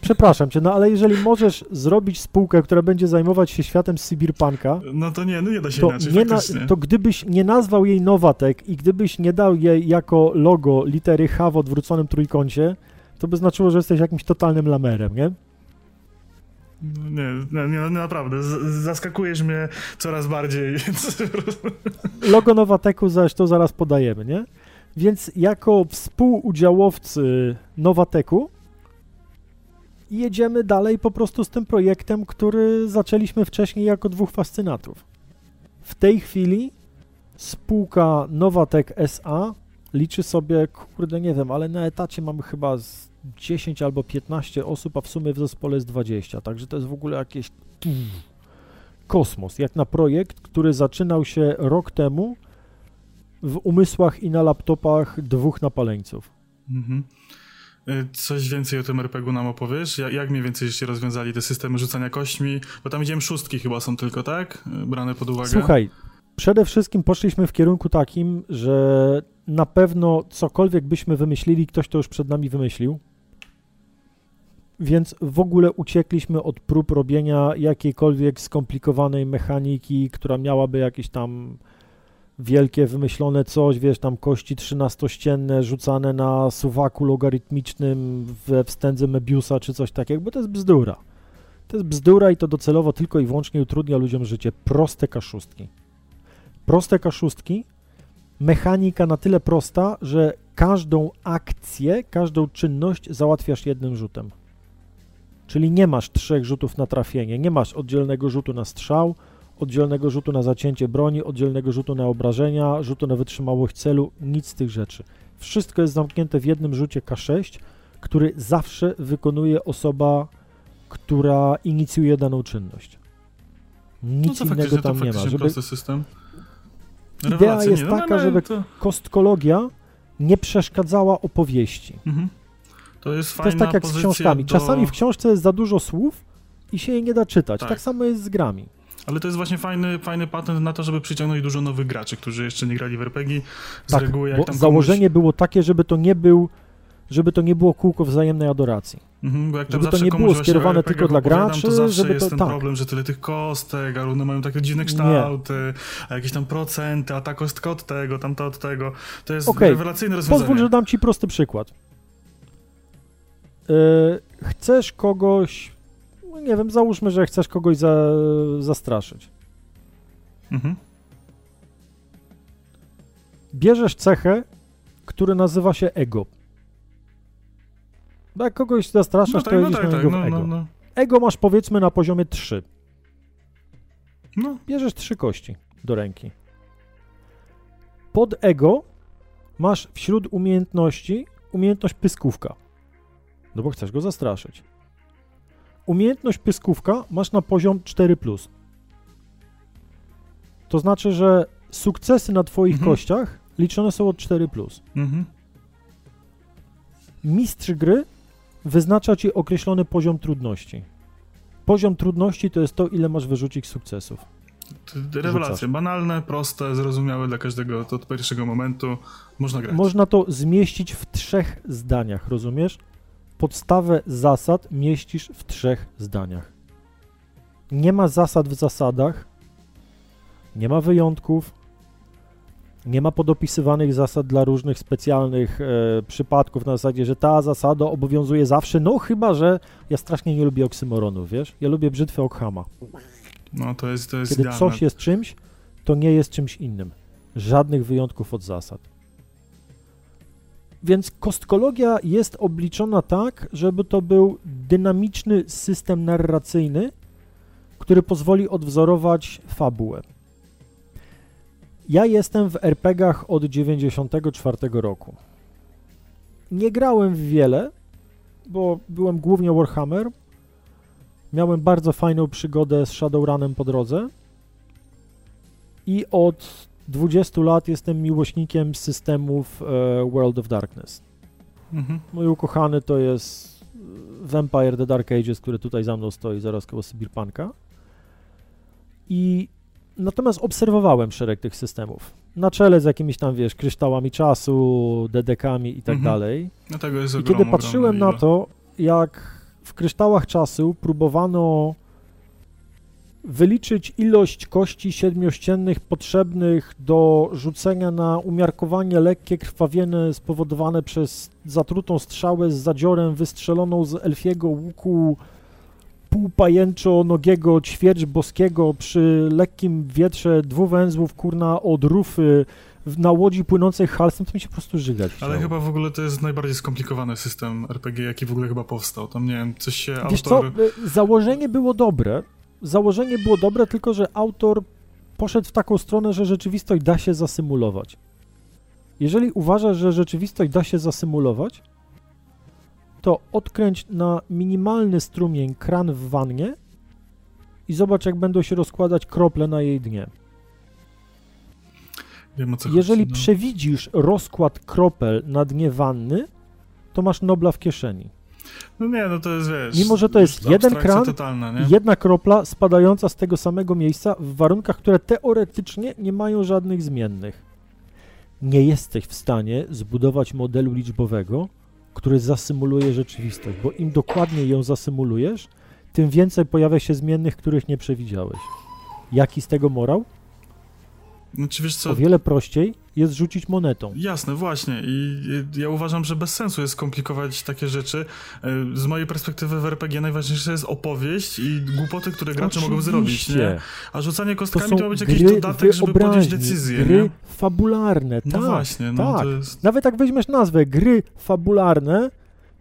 Przepraszam cię, no ale jeżeli możesz zrobić spółkę, która będzie zajmować się światem Sibirpanka,
no to nie, no nie da się to inaczej,
nie
na,
To gdybyś nie nazwał jej Nowatek i gdybyś nie dał jej jako logo litery H w odwróconym trójkącie, to by znaczyło, że jesteś jakimś totalnym lamerem, nie?
No nie, nie, naprawdę, zaskakujesz mnie coraz bardziej, więc...
Logo Nowateku zresztą zaraz podajemy, nie? Więc jako współudziałowcy Nowateku jedziemy dalej po prostu z tym projektem, który zaczęliśmy wcześniej jako dwóch fascynatów. W tej chwili spółka Nowatek SA liczy sobie, kurde nie wiem, ale na etacie mamy chyba 10 albo 15 osób, a w sumie w zespole jest 20, także to jest w ogóle jakieś kosmos, jak na projekt, który zaczynał się rok temu w umysłach i na laptopach dwóch napaleńców. Mhm.
Y, coś więcej o tym RPG-u nam opowiesz? Jak, jak mniej więcej żeście rozwiązali te systemy rzucania kośćmi? Bo tam widziałem szóstki chyba są tylko, tak? Y, brane pod uwagę.
Słuchaj, przede wszystkim poszliśmy w kierunku takim, że na pewno cokolwiek byśmy wymyślili, ktoś to już przed nami wymyślił. Więc w ogóle uciekliśmy od prób robienia jakiejkolwiek skomplikowanej mechaniki, która miałaby jakieś tam wielkie, wymyślone coś, wiesz, tam kości trzynastościenne rzucane na suwaku logarytmicznym we wstędze Mebiusa czy coś takiego, bo to jest bzdura. To jest bzdura i to docelowo tylko i wyłącznie utrudnia ludziom życie. Proste kaszustki. Proste kaszustki mechanika na tyle prosta, że każdą akcję, każdą czynność załatwiasz jednym rzutem. Czyli nie masz trzech rzutów na trafienie, nie masz oddzielnego rzutu na strzał, oddzielnego rzutu na zacięcie broni, oddzielnego rzutu na obrażenia, rzutu na wytrzymałość celu, nic z tych rzeczy. Wszystko jest zamknięte w jednym rzucie K6, który zawsze wykonuje osoba, która inicjuje daną czynność. Nic no innego tam nie ma. Żeby...
system.
Idea jest no, taka, żeby to... kostkologia nie przeszkadzała opowieści. Mhm.
To jest
To jest tak jak z książkami.
Do...
Czasami w książce jest za dużo słów i się jej nie da czytać. Tak, tak samo jest z grami.
Ale to jest właśnie fajny, fajny patent na to, żeby przyciągnąć dużo nowych graczy, którzy jeszcze nie grali w RPG. Z tak, reguły jak bo tam
założenie komuś... było takie, żeby to nie był żeby to nie było kółko wzajemnej adoracji.
Mhm, bo jak
żeby to nie było skierowane tylko dla graczy,
to zawsze
żeby
jest
to,
ten
tak.
problem, że tyle tych kostek, a runy mają takie dziwne kształty, a jakieś tam procenty, a ta kostka od tego, tamta od tego. To jest okay. rewelacyjne rozwiązanie.
Pozwól, że dam ci prosty przykład. Yy, chcesz kogoś, nie wiem, załóżmy, że chcesz kogoś za, zastraszyć. Mhm. Bierzesz cechę, który nazywa się ego. Bo jak kogoś zastraszasz, no tak, to jedziesz no tak, na niego tak, no, ego. No, no. Ego masz powiedzmy na poziomie 3. No. Bierzesz trzy kości do ręki. Pod ego masz wśród umiejętności umiejętność pyskówka. No bo chcesz go zastraszyć. Umiejętność pyskówka masz na poziom 4+. To znaczy, że sukcesy na twoich mhm. kościach liczone są od 4+. Mhm. Mistrz gry wyznacza ci określony poziom trudności. Poziom trudności to jest to, ile masz wyrzucić sukcesów.
Rewelacje, banalne, proste, zrozumiałe dla każdego to od pierwszego momentu. Można grać.
Można to zmieścić w trzech zdaniach, rozumiesz? Podstawę zasad mieścisz w trzech zdaniach. Nie ma zasad w zasadach, nie ma wyjątków, nie ma podopisywanych zasad dla różnych specjalnych e, przypadków na zasadzie, że ta zasada obowiązuje zawsze, no chyba, że ja strasznie nie lubię oksymoronów, wiesz? Ja lubię brzytwę Okhama.
No to jest, to jest
Kiedy
idealne.
coś jest czymś, to nie jest czymś innym. Żadnych wyjątków od zasad. Więc kostkologia jest obliczona tak, żeby to był dynamiczny system narracyjny, który pozwoli odwzorować fabułę. Ja jestem w RPGach od 94 roku. Nie grałem w wiele, bo byłem głównie Warhammer. Miałem bardzo fajną przygodę z Shadowrunem po drodze. I od 20 lat jestem miłośnikiem systemów e, World of Darkness. Mhm. Mój ukochany to jest Vampire The Dark Ages, który tutaj za mną stoi, zaraz koło Cyberpunka. I Natomiast obserwowałem szereg tych systemów. Na czele z jakimiś tam, wiesz, kryształami czasu, dedekami i tak mhm. dalej.
No tego jest
I kiedy patrzyłem na to, jak w kryształach czasu próbowano wyliczyć ilość kości siedmiościennych potrzebnych do rzucenia na umiarkowanie lekkie krwawienie spowodowane przez zatrutą strzałę z zadziorem wystrzeloną z elfiego łuku półpajęczo-nogiego ćwierć boskiego przy lekkim wietrze dwuwęzłów, kurna, od rufy na łodzi płynącej halsem, to mi się po prostu żygać
chciało. Ale chyba w ogóle to jest najbardziej skomplikowany system RPG, jaki w ogóle chyba powstał. Tam, nie wiem, coś się
Wiesz autor... co, y, założenie było dobre, założenie było dobre, tylko że autor poszedł w taką stronę, że rzeczywistość da się zasymulować. Jeżeli uważasz, że rzeczywistość da się zasymulować, to odkręć na minimalny strumień kran w wannie i zobacz, jak będą się rozkładać krople na jej dnie.
Wiem,
Jeżeli
chodzi, no.
przewidzisz rozkład kropel na dnie wanny, to masz Nobla w kieszeni.
No nie, no to jest, wiesz...
Mimo, że to jest jeden kran, totalna, jedna kropla spadająca z tego samego miejsca w warunkach, które teoretycznie nie mają żadnych zmiennych. Nie jesteś w stanie zbudować modelu liczbowego, który zasymuluje rzeczywistość, bo im dokładniej ją zasymulujesz, tym więcej pojawia się zmiennych, których nie przewidziałeś. Jaki z tego morał?
Znaczy, wiesz co?
O wiele prościej jest rzucić monetą.
Jasne, właśnie. I ja uważam, że bez sensu jest skomplikować takie rzeczy. E, z mojej perspektywy w RPG najważniejsze jest opowieść i głupoty, które gracze Oczywiście. mogą zrobić, nie? A rzucanie kostkami to, to ma być jakiś dodatek, żeby podjąć decyzję,
gry
nie?
fabularne,
no
tak.
właśnie, no
tak.
Jest...
Nawet jak weźmiesz nazwę gry fabularne,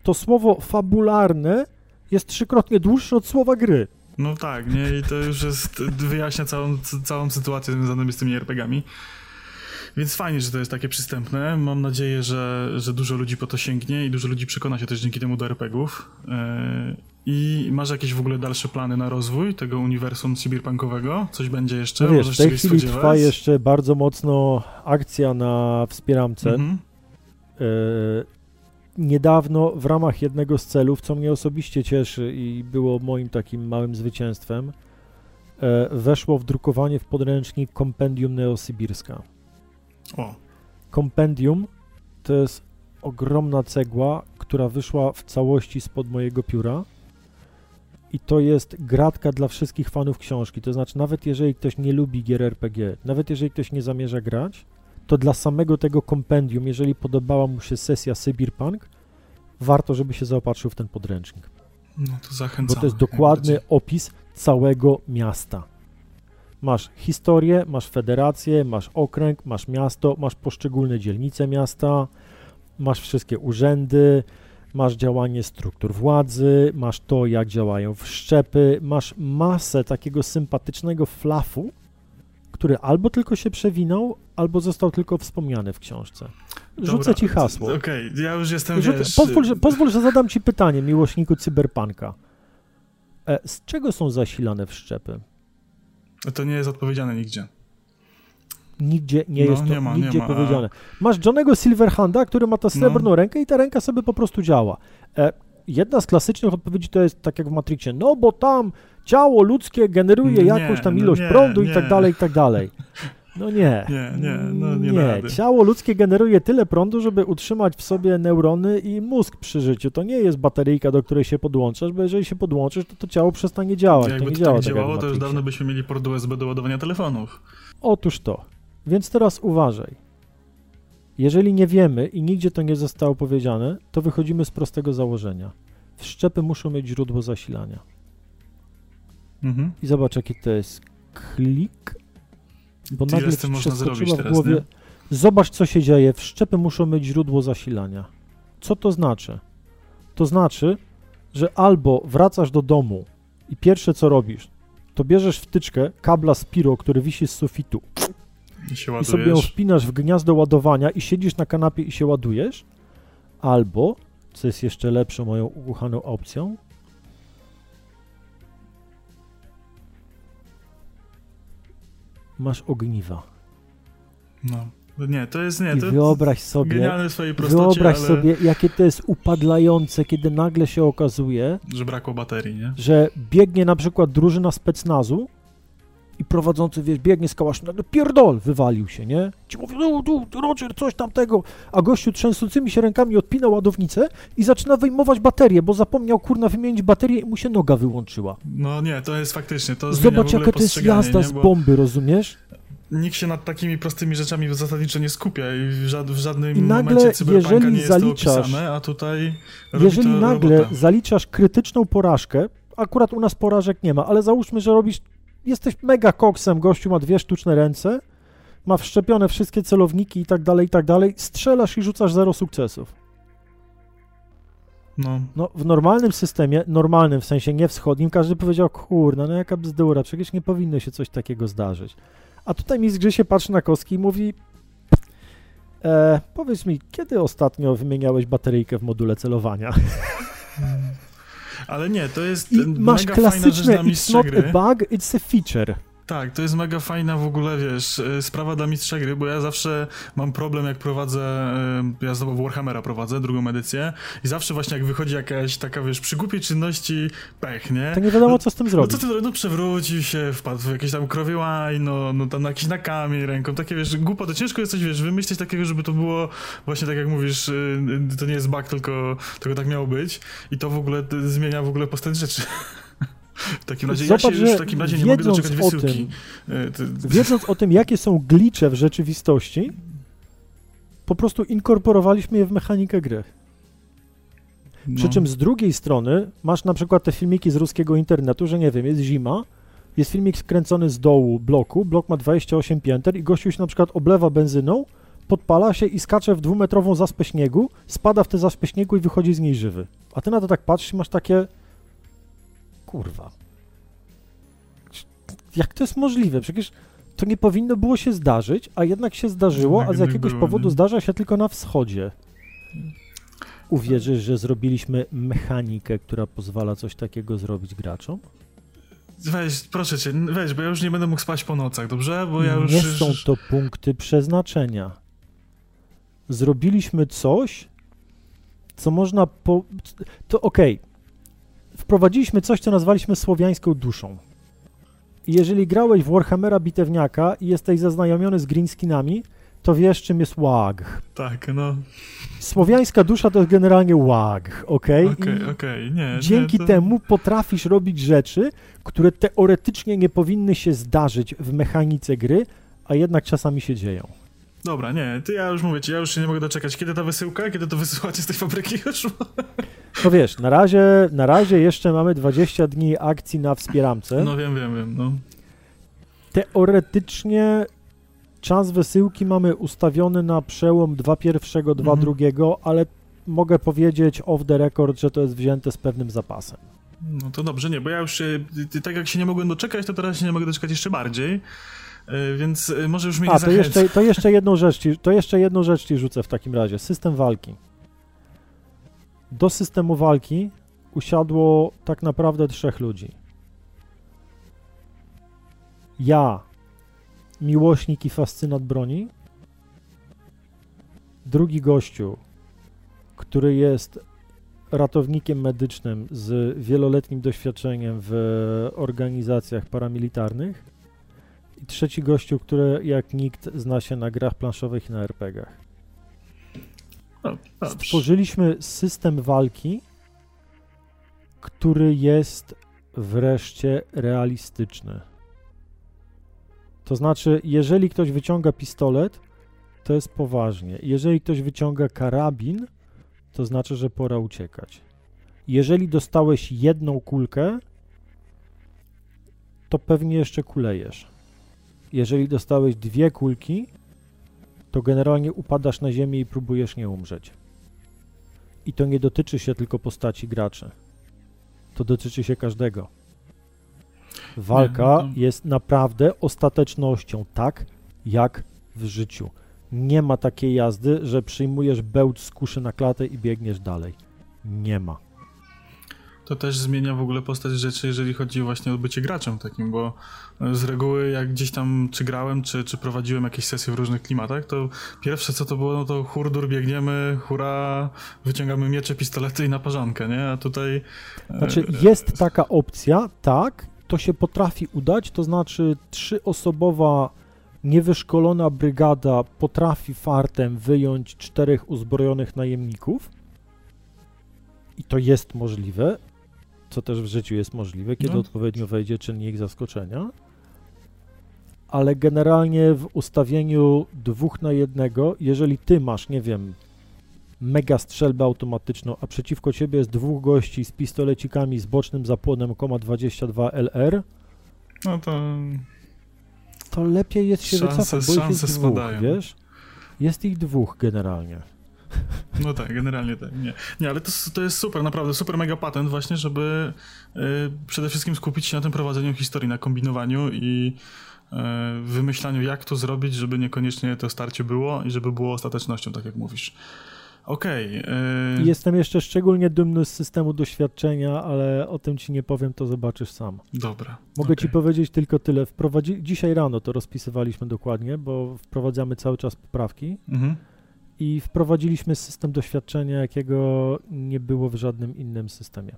to słowo fabularne jest trzykrotnie dłuższe od słowa gry.
No tak, nie? I to już jest, wyjaśnia całą, całą sytuację związaną z tymi RPGami. Więc fajnie, że to jest takie przystępne. Mam nadzieję, że, że dużo ludzi po to sięgnie i dużo ludzi przekona się też dzięki temu do RPGów. Yy, I masz jakieś w ogóle dalsze plany na rozwój tego uniwersum cyberpunkowego? Coś będzie jeszcze?
No wiesz, w tej chwili spodziewać? trwa jeszcze bardzo mocno akcja na wspieramce. Mhm. Yy, niedawno w ramach jednego z celów, co mnie osobiście cieszy i było moim takim małym zwycięstwem, e, weszło w drukowanie w podręcznik Kompendium Neosybirska.
O.
Kompendium to jest ogromna cegła, która wyszła w całości spod mojego pióra. I to jest gratka dla wszystkich fanów książki. To znaczy, nawet jeżeli ktoś nie lubi gier RPG, nawet jeżeli ktoś nie zamierza grać, to dla samego tego kompendium, jeżeli podobała mu się sesja Cyberpunk, warto, żeby się zaopatrzył w ten podręcznik.
No to zachęcam.
Bo to jest dokładny opis całego miasta. Masz historię, masz federację, masz okręg, masz miasto, masz poszczególne dzielnice miasta, masz wszystkie urzędy, masz działanie struktur władzy, masz to, jak działają wszczepy, masz masę takiego sympatycznego flafu, który albo tylko się przewinął, albo został tylko wspomniany w książce. Rzucę Dobra, ci hasło.
Okej, okay, ja już jestem, Rzucę, wiesz...
pozwól, że, pozwól, że zadam ci pytanie, miłośniku cyberpunka. E, z czego są zasilane wszczepy?
To nie jest odpowiedziane nigdzie.
Nigdzie nie no, jest to nie ma, nigdzie nie ma, powiedziane. Masz Johnego Silverhanda, który ma tę srebrną no. rękę i ta ręka sobie po prostu działa. E, jedna z klasycznych odpowiedzi to jest tak jak w Matrixie, no bo tam ciało ludzkie generuje nie, jakąś tam no ilość no prądu i tak dalej, i tak dalej. No nie.
Nie, nie, no nie.
Nie, ciało ludzkie generuje tyle prądu, żeby utrzymać w sobie neurony i mózg przy życiu. To nie jest bateryjka, do której się podłączasz, bo jeżeli się podłączysz, to to ciało przestanie działać.
Jakby
to nie
to
działa
tak działało, to już dawno byśmy mieli port USB do ładowania telefonów.
Otóż to. Więc teraz uważaj. Jeżeli nie wiemy i nigdzie to nie zostało powiedziane, to wychodzimy z prostego założenia. Wszczepy muszą mieć źródło zasilania. Mhm. I zobacz, jaki to jest klik, bo nagle ci przeskoczyła w głowie. Teraz, zobacz, co się dzieje. Wszczepy muszą mieć źródło zasilania. Co to znaczy? To znaczy, że albo wracasz do domu i pierwsze co robisz, to bierzesz wtyczkę kabla Spiro, który wisi z sufitu
i,
i sobie ją wpinasz w gniazdo ładowania i siedzisz na kanapie i się ładujesz, albo, co jest jeszcze lepszą moją ukochaną opcją, masz ogniwa.
No. Nie, to jest nie. I to
wyobraź sobie,
prostocie,
wyobraź
ale...
sobie, jakie to jest upadlające, kiedy nagle się okazuje,
że brakło baterii, nie?
Że biegnie na przykład drużyna specnazu i prowadzący, wiesz, biegnie z kałaszem, nagle pierdol, wywalił się, nie? Ci mówi, no, tu, Roger, coś tamtego, a gościu trzęsącymi się rękami odpina ładownicę i zaczyna wyjmować baterię, bo zapomniał, kurna, wymienić baterię i mu się noga wyłączyła.
No nie, to jest faktycznie, to
Zobacz, jaka to jest jazda nie? z bomby, rozumiesz?
nikt się nad takimi prostymi rzeczami zasadniczo nie skupia i w, żad, w żadnym I nagle, momencie cyberpunka nie jest zaliczasz, to opisane, a tutaj
Jeżeli nagle zaliczasz krytyczną porażkę, akurat u nas porażek nie ma, ale załóżmy, że robisz, jesteś mega koksem, gościu ma dwie sztuczne ręce, ma wszczepione wszystkie celowniki i tak dalej, i tak dalej, strzelasz i rzucasz zero sukcesów.
No.
no. w normalnym systemie, normalnym w sensie nie wschodnim, każdy powiedział, kurna, no jaka bzdura, przecież nie powinno się coś takiego zdarzyć. A tutaj mistrz gry się patrzy na kostki i mówi e, powiedz mi, kiedy ostatnio wymieniałeś bateryjkę w module celowania?
Ale nie, to jest
I masz klasyczne it's not a bug, it's a feature.
Tak, to jest mega fajna w ogóle, wiesz, e, sprawa dla mistrza gry, bo ja zawsze mam problem, jak prowadzę, e, ja znowu Warhammera prowadzę, drugą edycję i zawsze właśnie jak wychodzi jakaś taka, wiesz, przy głupiej czynności pech, nie?
To nie wiadomo, co z tym zrobić.
No co ty, no przewrócił się, wpadł w jakieś tam krowie no, no tam jakiś na kamień ręką, takie, wiesz, głupoty. Ciężko jest coś, wiesz, wymyślić takiego, żeby to było właśnie tak jak mówisz, y, to nie jest bug, tylko, tylko tak miało być i to w ogóle zmienia w ogóle postać rzeczy. W takim razie Zobacz, ja się już w takim razie nie mogę doczekać wysyłki.
Tym, wiedząc o tym, jakie są glicze w rzeczywistości, po prostu inkorporowaliśmy je w mechanikę gry. No. Przy czym z drugiej strony masz na przykład te filmiki z ruskiego internetu, że nie wiem, jest zima, jest filmik skręcony z dołu bloku, blok ma 28 pięter i gościu się na przykład oblewa benzyną, podpala się i skacze w dwumetrową zaspę śniegu, spada w tę zaspę śniegu i wychodzi z niej żywy. A ty na to tak patrzysz i masz takie... Kurwa. Jak to jest możliwe? Przecież to nie powinno było się zdarzyć, a jednak się zdarzyło, a z jakiegoś powodu zdarza się tylko na wschodzie. Uwierzysz, że zrobiliśmy mechanikę, która pozwala coś takiego zrobić graczom?
Weź, proszę cię, weź, bo ja już nie będę mógł spać po nocach, dobrze? Bo ja już...
Nie są to punkty przeznaczenia. Zrobiliśmy coś, co można po... To okej. Okay. Wprowadziliśmy coś, co nazwaliśmy słowiańską duszą. Jeżeli grałeś w Warhammera bitewniaka i jesteś zaznajomiony z greenskinami, to wiesz, czym jest łag.
Tak, no.
Słowiańska dusza to jest generalnie łag, ok?
Okej, okej, okay, nie.
Dzięki
nie, to...
temu potrafisz robić rzeczy, które teoretycznie nie powinny się zdarzyć w mechanice gry, a jednak czasami się dzieją.
Dobra, nie, ty ja już mówię ci, ja już się nie mogę doczekać. Kiedy ta wysyłka? Kiedy to wysyłacie z tej fabryki już?
No wiesz, na razie, na razie jeszcze mamy 20 dni akcji na wspieramce.
No wiem, wiem, wiem, no.
Teoretycznie czas wysyłki mamy ustawiony na przełom 2 pierwszego, 2 mhm. drugiego, ale mogę powiedzieć off the record, że to jest wzięte z pewnym zapasem.
No to dobrze, nie, bo ja już się, tak jak się nie mogłem doczekać, to teraz się nie mogę doczekać jeszcze bardziej. E, więc e, może już mnie
A, nie to jeszcze, to jeszcze jedną rzecz ci, to jeszcze jedną rzecz ci rzucę w takim razie. System walki. Do systemu walki usiadło tak naprawdę trzech ludzi. Ja, miłośnik i fascynat broni. Drugi gościu, który jest ratownikiem medycznym z wieloletnim doświadczeniem w organizacjach paramilitarnych. I trzeci gościu, który jak nikt zna się na grach planszowych i na RPGach. Stworzyliśmy system walki, który jest wreszcie realistyczny. To znaczy, jeżeli ktoś wyciąga pistolet, to jest poważnie. Jeżeli ktoś wyciąga karabin, to znaczy, że pora uciekać. Jeżeli dostałeś jedną kulkę, to pewnie jeszcze kulejesz. Jeżeli dostałeś dwie kulki, to generalnie upadasz na ziemię i próbujesz nie umrzeć. I to nie dotyczy się tylko postaci graczy. To dotyczy się każdego. Walka no jest naprawdę ostatecznością, tak jak w życiu. Nie ma takiej jazdy, że przyjmujesz bełt z kuszy na klatę i biegniesz dalej. Nie ma.
To też zmienia w ogóle postać rzeczy, jeżeli chodzi właśnie o bycie graczem takim, bo z reguły jak gdzieś tam czy grałem, czy, czy prowadziłem jakieś sesje w różnych klimatach, to pierwsze co to było, no to hurdur, biegniemy, hura, wyciągamy miecze, pistolety i naparzankę, nie? A tutaj...
Znaczy jest taka opcja, tak, to się potrafi udać, to znaczy trzyosobowa niewyszkolona brygada potrafi fartem wyjąć czterech uzbrojonych najemników i to jest możliwe, co też w życiu jest możliwe, kiedy no. odpowiednio wejdzie czynnik zaskoczenia. Ale generalnie w ustawieniu dwóch na jednego, jeżeli ty masz, nie wiem, mega strzelbę automatyczną, a przeciwko ciebie jest dwóch gości z pistolecikami z bocznym zapłonem Koma 22 LR,
no to...
To lepiej jest się szanse, wycofać, bo jest dwóch, spadają. wiesz? Jest ich dwóch generalnie.
No tak, generalnie tak. Nie, nie ale to, to jest super, naprawdę super mega patent właśnie, żeby y, przede wszystkim skupić się na tym prowadzeniu historii, na kombinowaniu i y, wymyślaniu, jak to zrobić, żeby niekoniecznie to starcie było i żeby było ostatecznością, tak jak mówisz. Okej. Okay,
yy... Jestem jeszcze szczególnie dumny z systemu doświadczenia, ale o tym ci nie powiem, to zobaczysz sam.
Dobra.
Mogę okay. ci powiedzieć tylko tyle. Wprowadzi... Dzisiaj rano to rozpisywaliśmy dokładnie, bo wprowadzamy cały czas poprawki. Mhm. I wprowadziliśmy system doświadczenia, jakiego nie było w żadnym innym systemie.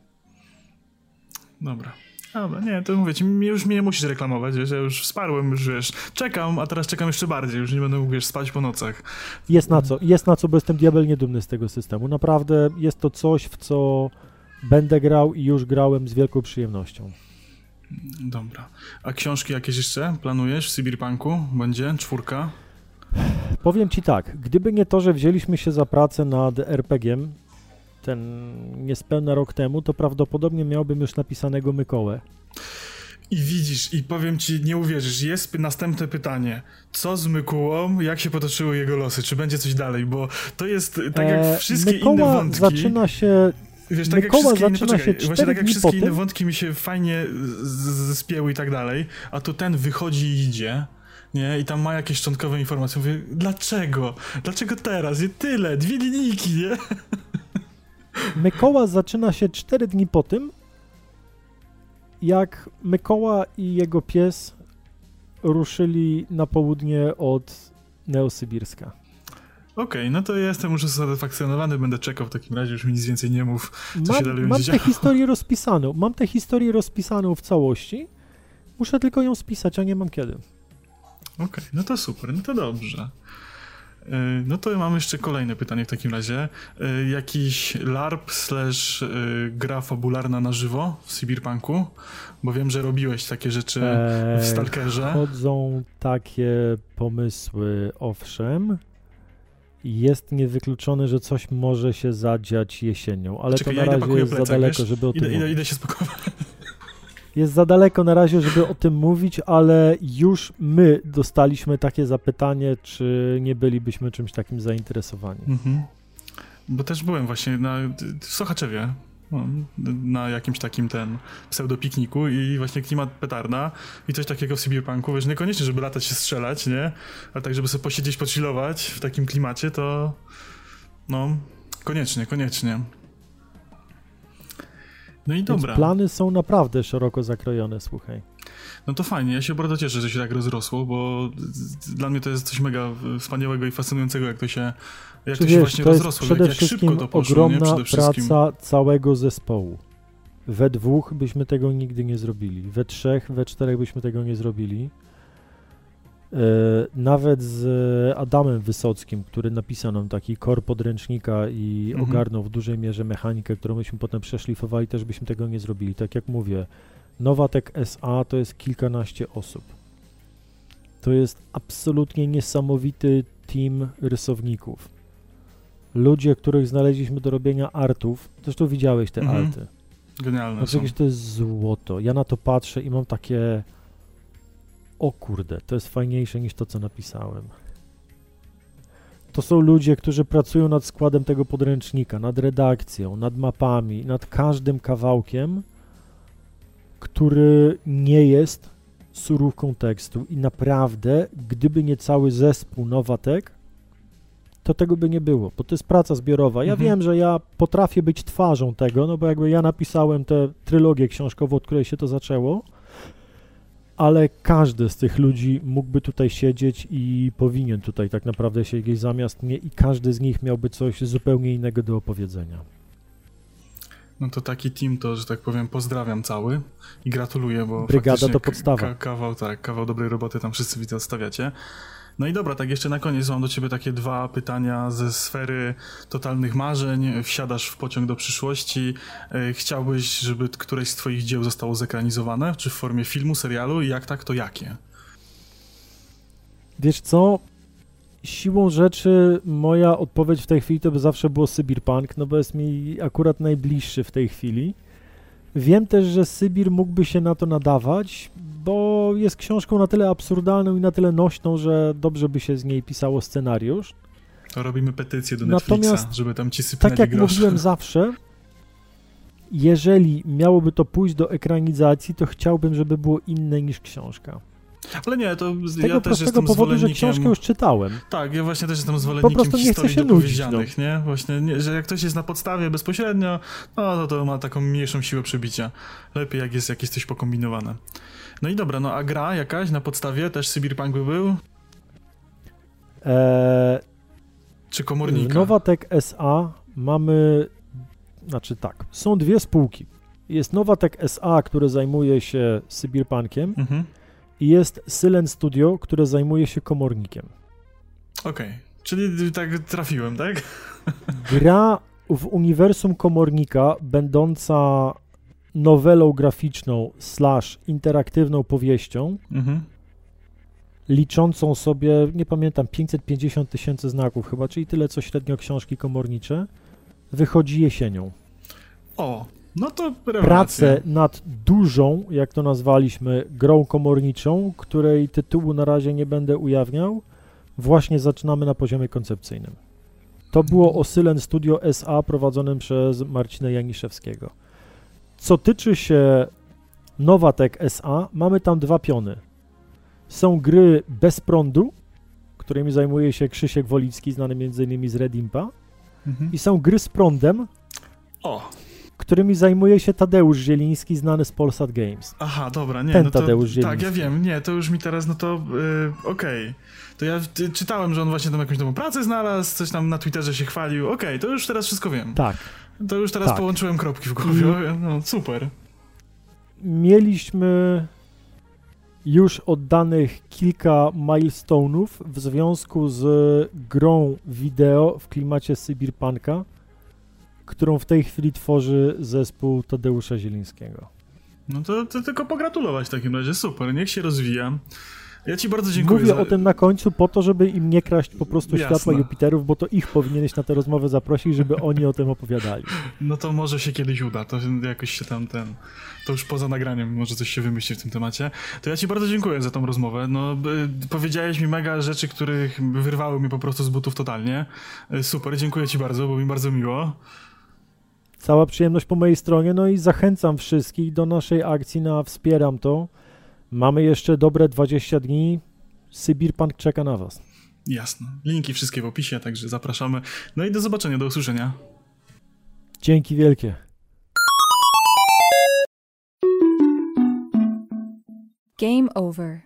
Dobra. Dobra, nie, to mówię ci, już mnie nie musisz reklamować, wiesz, ja już wsparłem, już wiesz, czekam, a teraz czekam jeszcze bardziej, już nie będę mógł, wiesz, spać po nocach.
Jest na co, jest na co, bo jestem diabelnie dumny z tego systemu. Naprawdę jest to coś, w co będę grał i już grałem z wielką przyjemnością.
Dobra. A książki jakieś jeszcze planujesz w Cyberpunku? Będzie? Czwórka?
Powiem ci tak, gdyby nie to, że wzięliśmy się za pracę nad RPG-iem ten niespełna rok temu, to prawdopodobnie miałbym już napisanego Mykołę.
I widzisz, i powiem ci, nie uwierzysz, jest następne pytanie. Co z Mykułą, jak się potoczyły jego losy? Czy będzie coś dalej? Bo to jest tak jak e, wszystkie Mykoła inne wątki.
zaczyna się
Wiesz, tak Mykoła jak wszystkie inne, poczekaj, właśnie tak jak wszystkie inne wątki mi się fajnie zespięły i tak dalej, a tu ten wychodzi i idzie, nie? I tam ma jakieś szczątkowe informacje. Mówię, dlaczego? Dlaczego teraz? Nie tyle, dwie linijki, nie?
Mykoła zaczyna się cztery dni po tym, jak Mykoła i jego pies ruszyli na południe od Neosybirska.
Okej, okay, no to ja jestem już usatysfakcjonowany, będę czekał w takim razie, już mi nic więcej nie mów, co
mam,
się dalej
Mam
tę
historię rozpisaną, mam tę historię rozpisaną w całości, muszę tylko ją spisać, a nie mam kiedy.
Okej, okay, no to super, no to dobrze. E, no to mam jeszcze kolejne pytanie w takim razie. E, jakiś LARP slash e, gra fabularna na żywo w Cyberpunku? Bo wiem, że robiłeś takie rzeczy w Stalkerze.
Chodzą takie pomysły, owszem. Jest niewykluczone, że coś może się zadziać jesienią, ale Czekaj, to na razie jest plecak, za daleko, wiesz? żeby o tym
idę, idę, idę się spakować.
Jest za daleko na razie, żeby o tym mówić, ale już my dostaliśmy takie zapytanie, czy nie bylibyśmy czymś takim zainteresowani. Mhm.
Bo też byłem właśnie na, w Sochaczewie, no, na jakimś takim ten pseudopikniku i właśnie klimat petarda i coś takiego w cyberpunku, wiesz, niekoniecznie, żeby latać się strzelać, nie? Ale tak, żeby sobie posiedzieć, pochillować w takim klimacie, to no, koniecznie, koniecznie. No i dobra.
Więc plany są naprawdę szeroko zakrojone, słuchaj.
No to fajnie, ja się bardzo cieszę, że się tak rozrosło, bo dla mnie to jest coś mega wspaniałego i fascynującego, jak to się, jak to się właśnie to rozrosło, przede jak, jak szybko to poszło.
ogromna praca całego zespołu. We dwóch byśmy tego nigdy nie zrobili, we trzech, we czterech byśmy tego nie zrobili. E, nawet z Adamem Wysockim, który napisał nam taki kor podręcznika i mhm. ogarnął w dużej mierze mechanikę, którą myśmy potem przeszlifowali, też byśmy tego nie zrobili. Tak jak mówię, Nowatek SA to jest kilkanaście osób. To jest absolutnie niesamowity team rysowników. Ludzie, których znaleźliśmy do robienia artów, zresztą widziałeś te mhm. arty.
Genialne
przecież to jest złoto. Ja na to patrzę i mam takie o kurde, to jest fajniejsze niż to, co napisałem. To są ludzie, którzy pracują nad składem tego podręcznika, nad redakcją, nad mapami, nad każdym kawałkiem, który nie jest surówką tekstu i naprawdę, gdyby nie cały zespół Nowatek, to tego by nie było, bo to jest praca zbiorowa. Ja mhm. wiem, że ja potrafię być twarzą tego, no bo jakby ja napisałem tę trylogię książkową, od której się to zaczęło, ale każdy z tych ludzi mógłby tutaj siedzieć i powinien tutaj tak naprawdę siedzieć zamiast mnie i każdy z nich miałby coś zupełnie innego do opowiedzenia.
No to taki team to, że tak powiem, pozdrawiam cały i gratuluję, bo
Brygada to podstawa.
kawał, tak, kawał dobrej roboty tam wszyscy widzę odstawiacie. No i dobra, tak jeszcze na koniec mam do ciebie takie dwa pytania ze sfery totalnych marzeń. Wsiadasz w pociąg do przyszłości. E, chciałbyś, żeby któreś z twoich dzieł zostało zekranizowane? Czy w formie filmu, serialu? Jak tak, to jakie?
Wiesz co? Siłą rzeczy moja odpowiedź w tej chwili to by zawsze było Sybirpunk, no bo jest mi akurat najbliższy w tej chwili. Wiem też, że Sybir mógłby się na to nadawać, bo jest książką na tyle absurdalną i na tyle nośną, że dobrze by się z niej pisało scenariusz.
To robimy petycję do Netflixa, Natomiast, żeby tam ci sypnęli
Tak jak mówiłem zawsze, jeżeli miałoby to pójść do ekranizacji, to chciałbym, żeby było inne niż książka.
Ale nie, to
z tego ja też jestem powodu, że książkę już czytałem.
Tak, ja właśnie też jestem zwolennikiem po nie historii dopowiedzianych, no. nie? Właśnie, nie, że jak ktoś jest na podstawie bezpośrednio, no to, to ma taką mniejszą siłę przebicia. Lepiej jak jest jakieś coś pokombinowane. No i dobra, no a gra jakaś na podstawie też Cyberpunk by był? Eee, Czy komornika?
Nowatek SA mamy, znaczy tak, są dwie spółki. Jest Nowatek SA, które zajmuje się Cyberpunkiem mhm. I jest Silent Studio, które zajmuje się komornikiem.
Okej, okay. czyli tak trafiłem, tak?
Gra w uniwersum komornika, będąca nowelą graficzną slash interaktywną powieścią mhm. liczącą sobie, nie pamiętam, 550 tysięcy znaków chyba, czyli tyle co średnio książki komornicze, wychodzi jesienią.
O, no to
rewelacja. Pracę nad dużą, jak to nazwaliśmy, grą komorniczą, której tytułu na razie nie będę ujawniał, właśnie zaczynamy na poziomie koncepcyjnym. To było Osylen Studio SA prowadzonym przez Marcina Janiszewskiego. Co tyczy się Nowatek SA, mamy tam dwa piony. Są gry bez prądu, którymi zajmuje się Krzysiek Wolicki, znany m.in. z Redimpa, mhm. i są gry z prądem,
o.
którymi zajmuje się Tadeusz Zieliński, znany z Polsat Games.
Aha, dobra, nie.
Ten
no
to, Tadeusz Zieliński.
Tak, ja wiem, nie, to już mi teraz, no to yy, okej. Okay. To ja czytałem, że on właśnie tam jakąś nową pracę znalazł, coś tam na Twitterze się chwalił. Okej, okay, to już teraz wszystko wiem.
Tak.
To już teraz tak. połączyłem kropki w głowie. I... No, super.
Mieliśmy już oddanych kilka milestone'ów w związku z grą wideo w klimacie cyberpunka, którą w tej chwili tworzy zespół Tadeusza Zielińskiego.
No to, to tylko pogratulować w takim razie, super, niech się rozwija. Ja ci bardzo dziękuję.
Mówię za... o tym na końcu po to, żeby im nie kraść po prostu Jasne. światła Jupiterów, bo to ich powinieneś na tę rozmowę zaprosić, żeby oni o tym opowiadali.
No to może się kiedyś uda, to jakoś się tam ten, to już poza nagraniem może coś się wymyśli w tym temacie. To ja ci bardzo dziękuję za tą rozmowę. No, powiedziałeś mi mega rzeczy, których wyrwały mnie po prostu z butów totalnie. Y, super, dziękuję ci bardzo, bo mi bardzo miło.
Cała przyjemność po mojej stronie, no i zachęcam wszystkich do naszej akcji na Wspieram to. Mamy jeszcze dobre 20 dni. Sybirpunk czeka na Was.
Jasne. Linki wszystkie w opisie, także zapraszamy. No i do zobaczenia, do usłyszenia.
Dzięki wielkie. Game over.